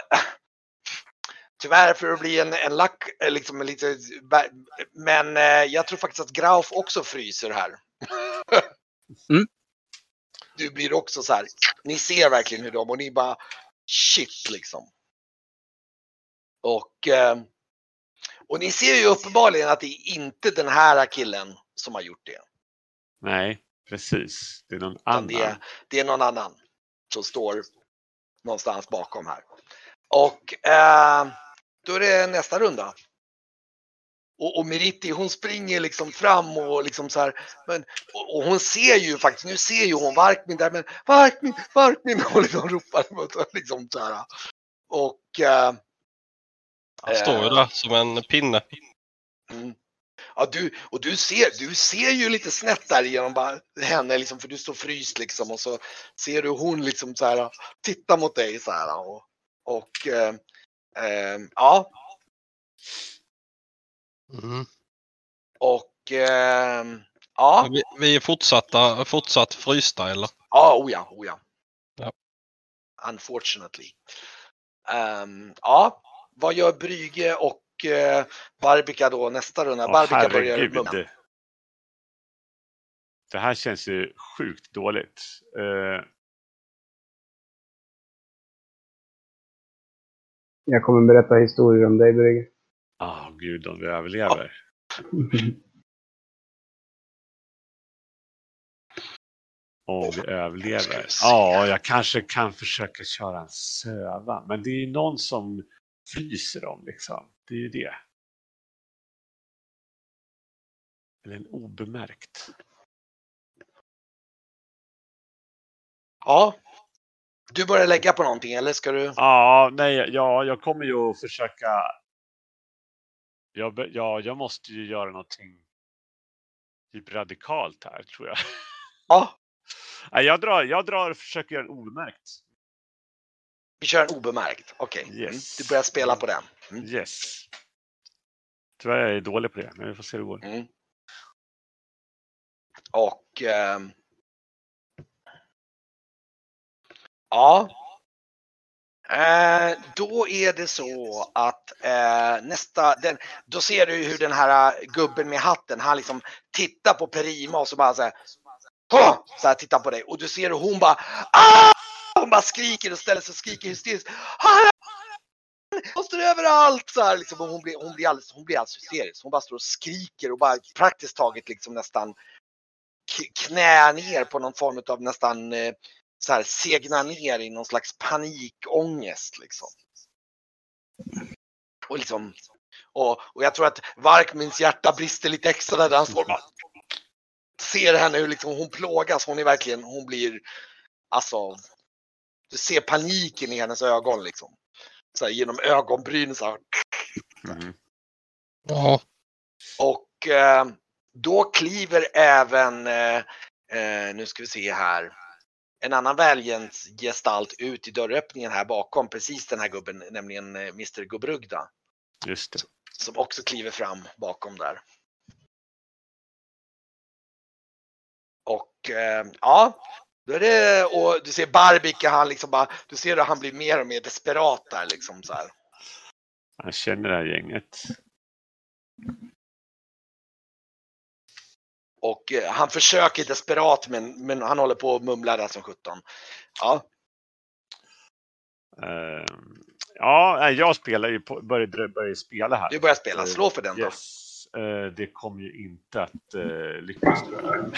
tyvärr för att bli en, en lack, eh, liksom en lite, men eh, jag tror faktiskt att Grauf också fryser här. Mm. Du blir också så här, ni ser verkligen hur de, och ni bara shit liksom. Och, eh, och ni ser ju uppenbarligen att det är inte den här killen som har gjort det. Nej, precis. Det är någon annan. det, är, det är någon annan som står någonstans bakom här. Och eh, då är det nästa runda. Och, och Meriti hon springer liksom fram och liksom så här. Men, och, och hon ser ju faktiskt, nu ser ju hon Varkmin där men Varkmin, Varkmin och liksom ropar mot liksom så här. Och eh, Han står ju där som en pinne. Mm. Ja, du, och du ser, du ser ju lite snett där genom bara henne liksom, för du står fryst liksom och så ser du hon liksom så här titta mot dig så här och, och eh, eh, ja, Mm. och eh, ja, Vi, vi är fortsatta, fortsatt frysta eller? ja, oh ja, oh ja. Ja. Unfortunately. Ehm, ja, vad gör Brygge och eh, Barbika då nästa runda? Barbika börjar herregud. mumma. Det här känns ju sjukt dåligt. Eh, Jag kommer berätta historier om dig, Brygge. Ah, gud om vi överlever. Om vi överlever. Ja, jag kanske kan försöka köra en söva. Men det är ju någon som fryser dem liksom. Det är ju det. Eller en obemärkt. Ja. Du börjar lägga på någonting eller ska du? Ja, nej, ja, jag kommer ju att försöka. Jag, ja, jag måste ju göra någonting typ radikalt här tror jag. Ja, Nej, jag drar, jag drar och försöker göra en obemärkt. Vi kör en obemärkt. Okej, mm. Yes. du börjar spela på den. Mm. Yes. Tyvärr är jag dålig på det, men vi får se hur det går. Mm. Och ehm, ja. Eh, då är det så att eh, nästa, den, då ser du hur den här eh, gubben med hatten, han liksom tittar på Perima och så bara så här, "Hå!" så här tittar på dig och du ser hur hon bara ah! Hon bara skriker och ställer sig och skriker hysteriskt. Hon står överallt! Så här, liksom, och hon, blir, hon, blir alldeles, hon blir alldeles hysterisk. Hon bara står och skriker och bara praktiskt taget liksom nästan knä ner på någon form av nästan eh, så här segna ner i någon slags panikångest liksom. Och liksom och, och jag tror att Varkmins hjärta brister lite extra där han står och bara ser henne hur liksom hon plågas. Hon är verkligen, hon blir alltså. Du ser paniken i hennes ögon liksom. Så här, genom ögonbrynen så här. Mm. Ja. Och eh, då kliver även, eh, eh, nu ska vi se här, en annan valiant gestalt ut i dörröppningen här bakom, precis den här gubben, nämligen eh, Mr Gubrugda. Just det. Som också kliver fram bakom där. Och eh, ja, då är det, och du ser Barbicka, han liksom bara, du ser hur han blir mer och mer desperat där liksom så här. Han känner det här gänget. Och eh, han försöker desperat men, men han håller på och mumlar där som sjutton. Ja, Ehm, ja, jag spelar ju på, börjar, börjar spela här. du börjar spela, slå för den då. Yes. Eh, det kommer ju inte att uh, lyckas jag.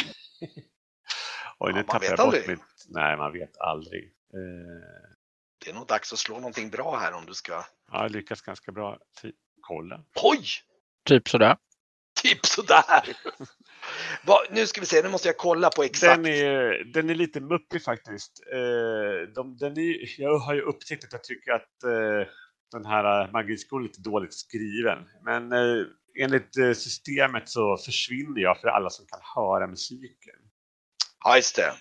Oj, Ja, nu man tappar vet jag bort aldrig. mitt... Nej, man vet aldrig. Eh, Det är nog dags att slå någonting bra här om du ska. ja, jag lyckas ganska bra. Kolla. Oj! Typ sådär. Typ sådär. Vad- nu ska vi se, nu måste jag kolla på exakt. Den är, den är lite muppig faktiskt. Eh, de, den är, jag har ju upptäckt att jag tycker att eh, den här magiskolan är lite dåligt skriven. Men eh, enligt eh, systemet så försvinner jag för alla som kan höra musiken. Ja, just det.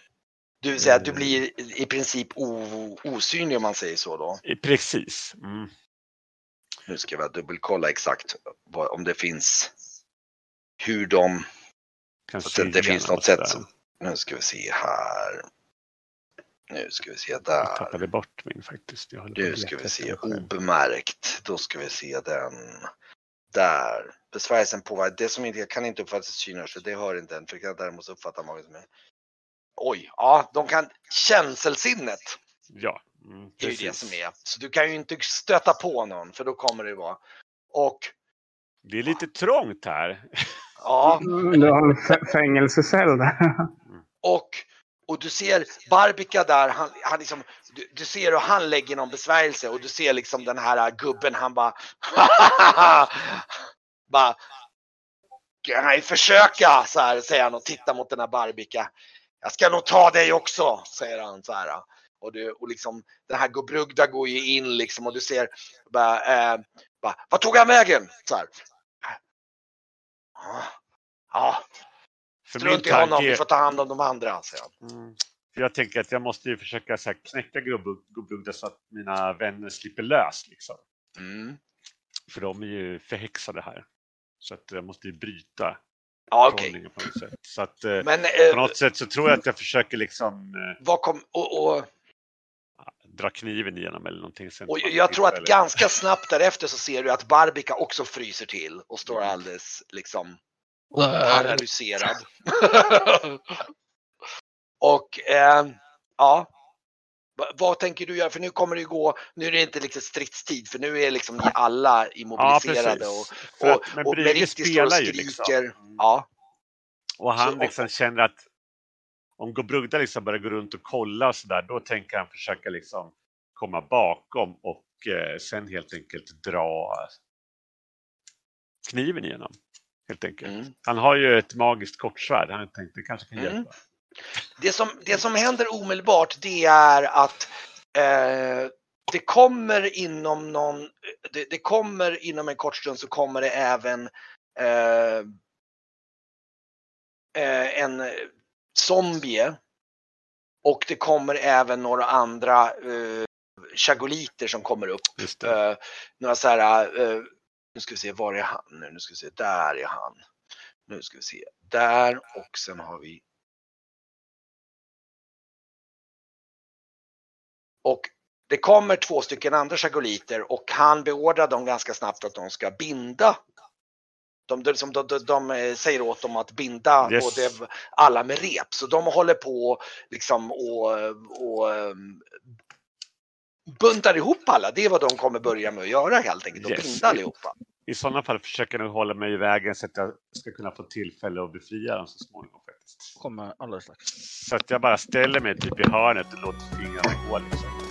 Du vill säga att du Mm. blir i princip osynlig om man säger så då. Eh, Precis. Mm. Nu ska vi dubbelkolla exakt vad, om det finns hur de, Kan att det inte finns något sätt som, nu ska vi se här. Nu ska vi se Jag där. tappade bort min faktiskt. Jag Nu ska vi se, obemärkt. Då ska vi se den. Där. Besvärjelsen påverkar. Det som inte kan inte uppfattas synhörsel, det hör inte den. För kan däremot uppfatta magen som är. Oj, ja, de kan känselsinnet. Ja, mm, Det är ju det som är. Så du kan ju inte stöta på någon för då kommer det vara. Och Det är lite trångt här. ja, Mm, Du har en fä- fängelsecell där. och, och du ser Barbika där, han, han liksom, du, du ser hur han lägger någon besvärjelse och du ser liksom den här gubben, han bara bara kan jag försöka så här säger han och tittar mot den här Barbika. Jag ska nog ta dig också, säger han så här. Och, du, och liksom den här Gobrugda går ju in liksom och du ser bara, eh, bara vad tog han vägen? Så här. Ja, Ja, För strunt i honom, tanke vi får ta hand om de andra, säger han. Mm. För Jag tänker att jag måste ju försöka så här, knäcka gubbugda så att mina vänner slipper lös. Liksom. Mm. För de är ju förhäxade här. Så att jag måste ju bryta Ja, okej. trollningen på något sätt. Så att eh, Men på eh, något sätt så tror jag att jag försöker liksom eh, vad kom, och, och, dra kniven igenom eller någonting. Sen och jag tror att tillfälle. ganska snabbt därefter så ser du att Barbika också fryser till och står Mm. alldeles liksom paralyserad. och eh, ja. Va- Vad tänker du göra? För nu kommer det ju gå, nu är det inte liksom stridstid för nu är liksom ni alla Ja, immobiliserade och, precis. För och, att, men och Meritti står och spelar ju skriker. liksom. Mm. Ja, Och han Så- liksom känner att om Gobrugda liksom börjar gå runt och kolla och sådär, då tänker han försöka liksom komma bakom och eh, sen helt enkelt dra kniven igenom. Helt enkelt. Mm. Han har ju ett magiskt kortsvärd. Han tänkte det kanske kan Mm. Det som, det som händer omedelbart det är att eh, det kommer inom någon, det, det kommer inom en kort stund så kommer det även eh, eh, en zombie och det kommer även några andra eh, chagoliter som kommer upp. Eh, några så här, eh, nu ska vi se, var är han nu? Nu ska vi se, där är han. Nu ska vi se, där och sen har vi Och det kommer två stycken andra chagoliter och han beordrar dem ganska snabbt att de ska binda. De, de, de, de, eh, säger åt dem att binda Yes. både alla med rep. Så de håller på liksom och, och ehm, buntar ihop alla. Det är vad de kommer börja med att göra helt enkelt. Och Yes. binda allihopa. I sådana fall försöker jag nog hålla mig i vägen så att jag ska kunna få tillfälle att befria dem så småningom. Faktiskt. Kommer alldeles strax. Så att jag bara ställer mig typ i hörnet och låter fingrarna gå. Liksom.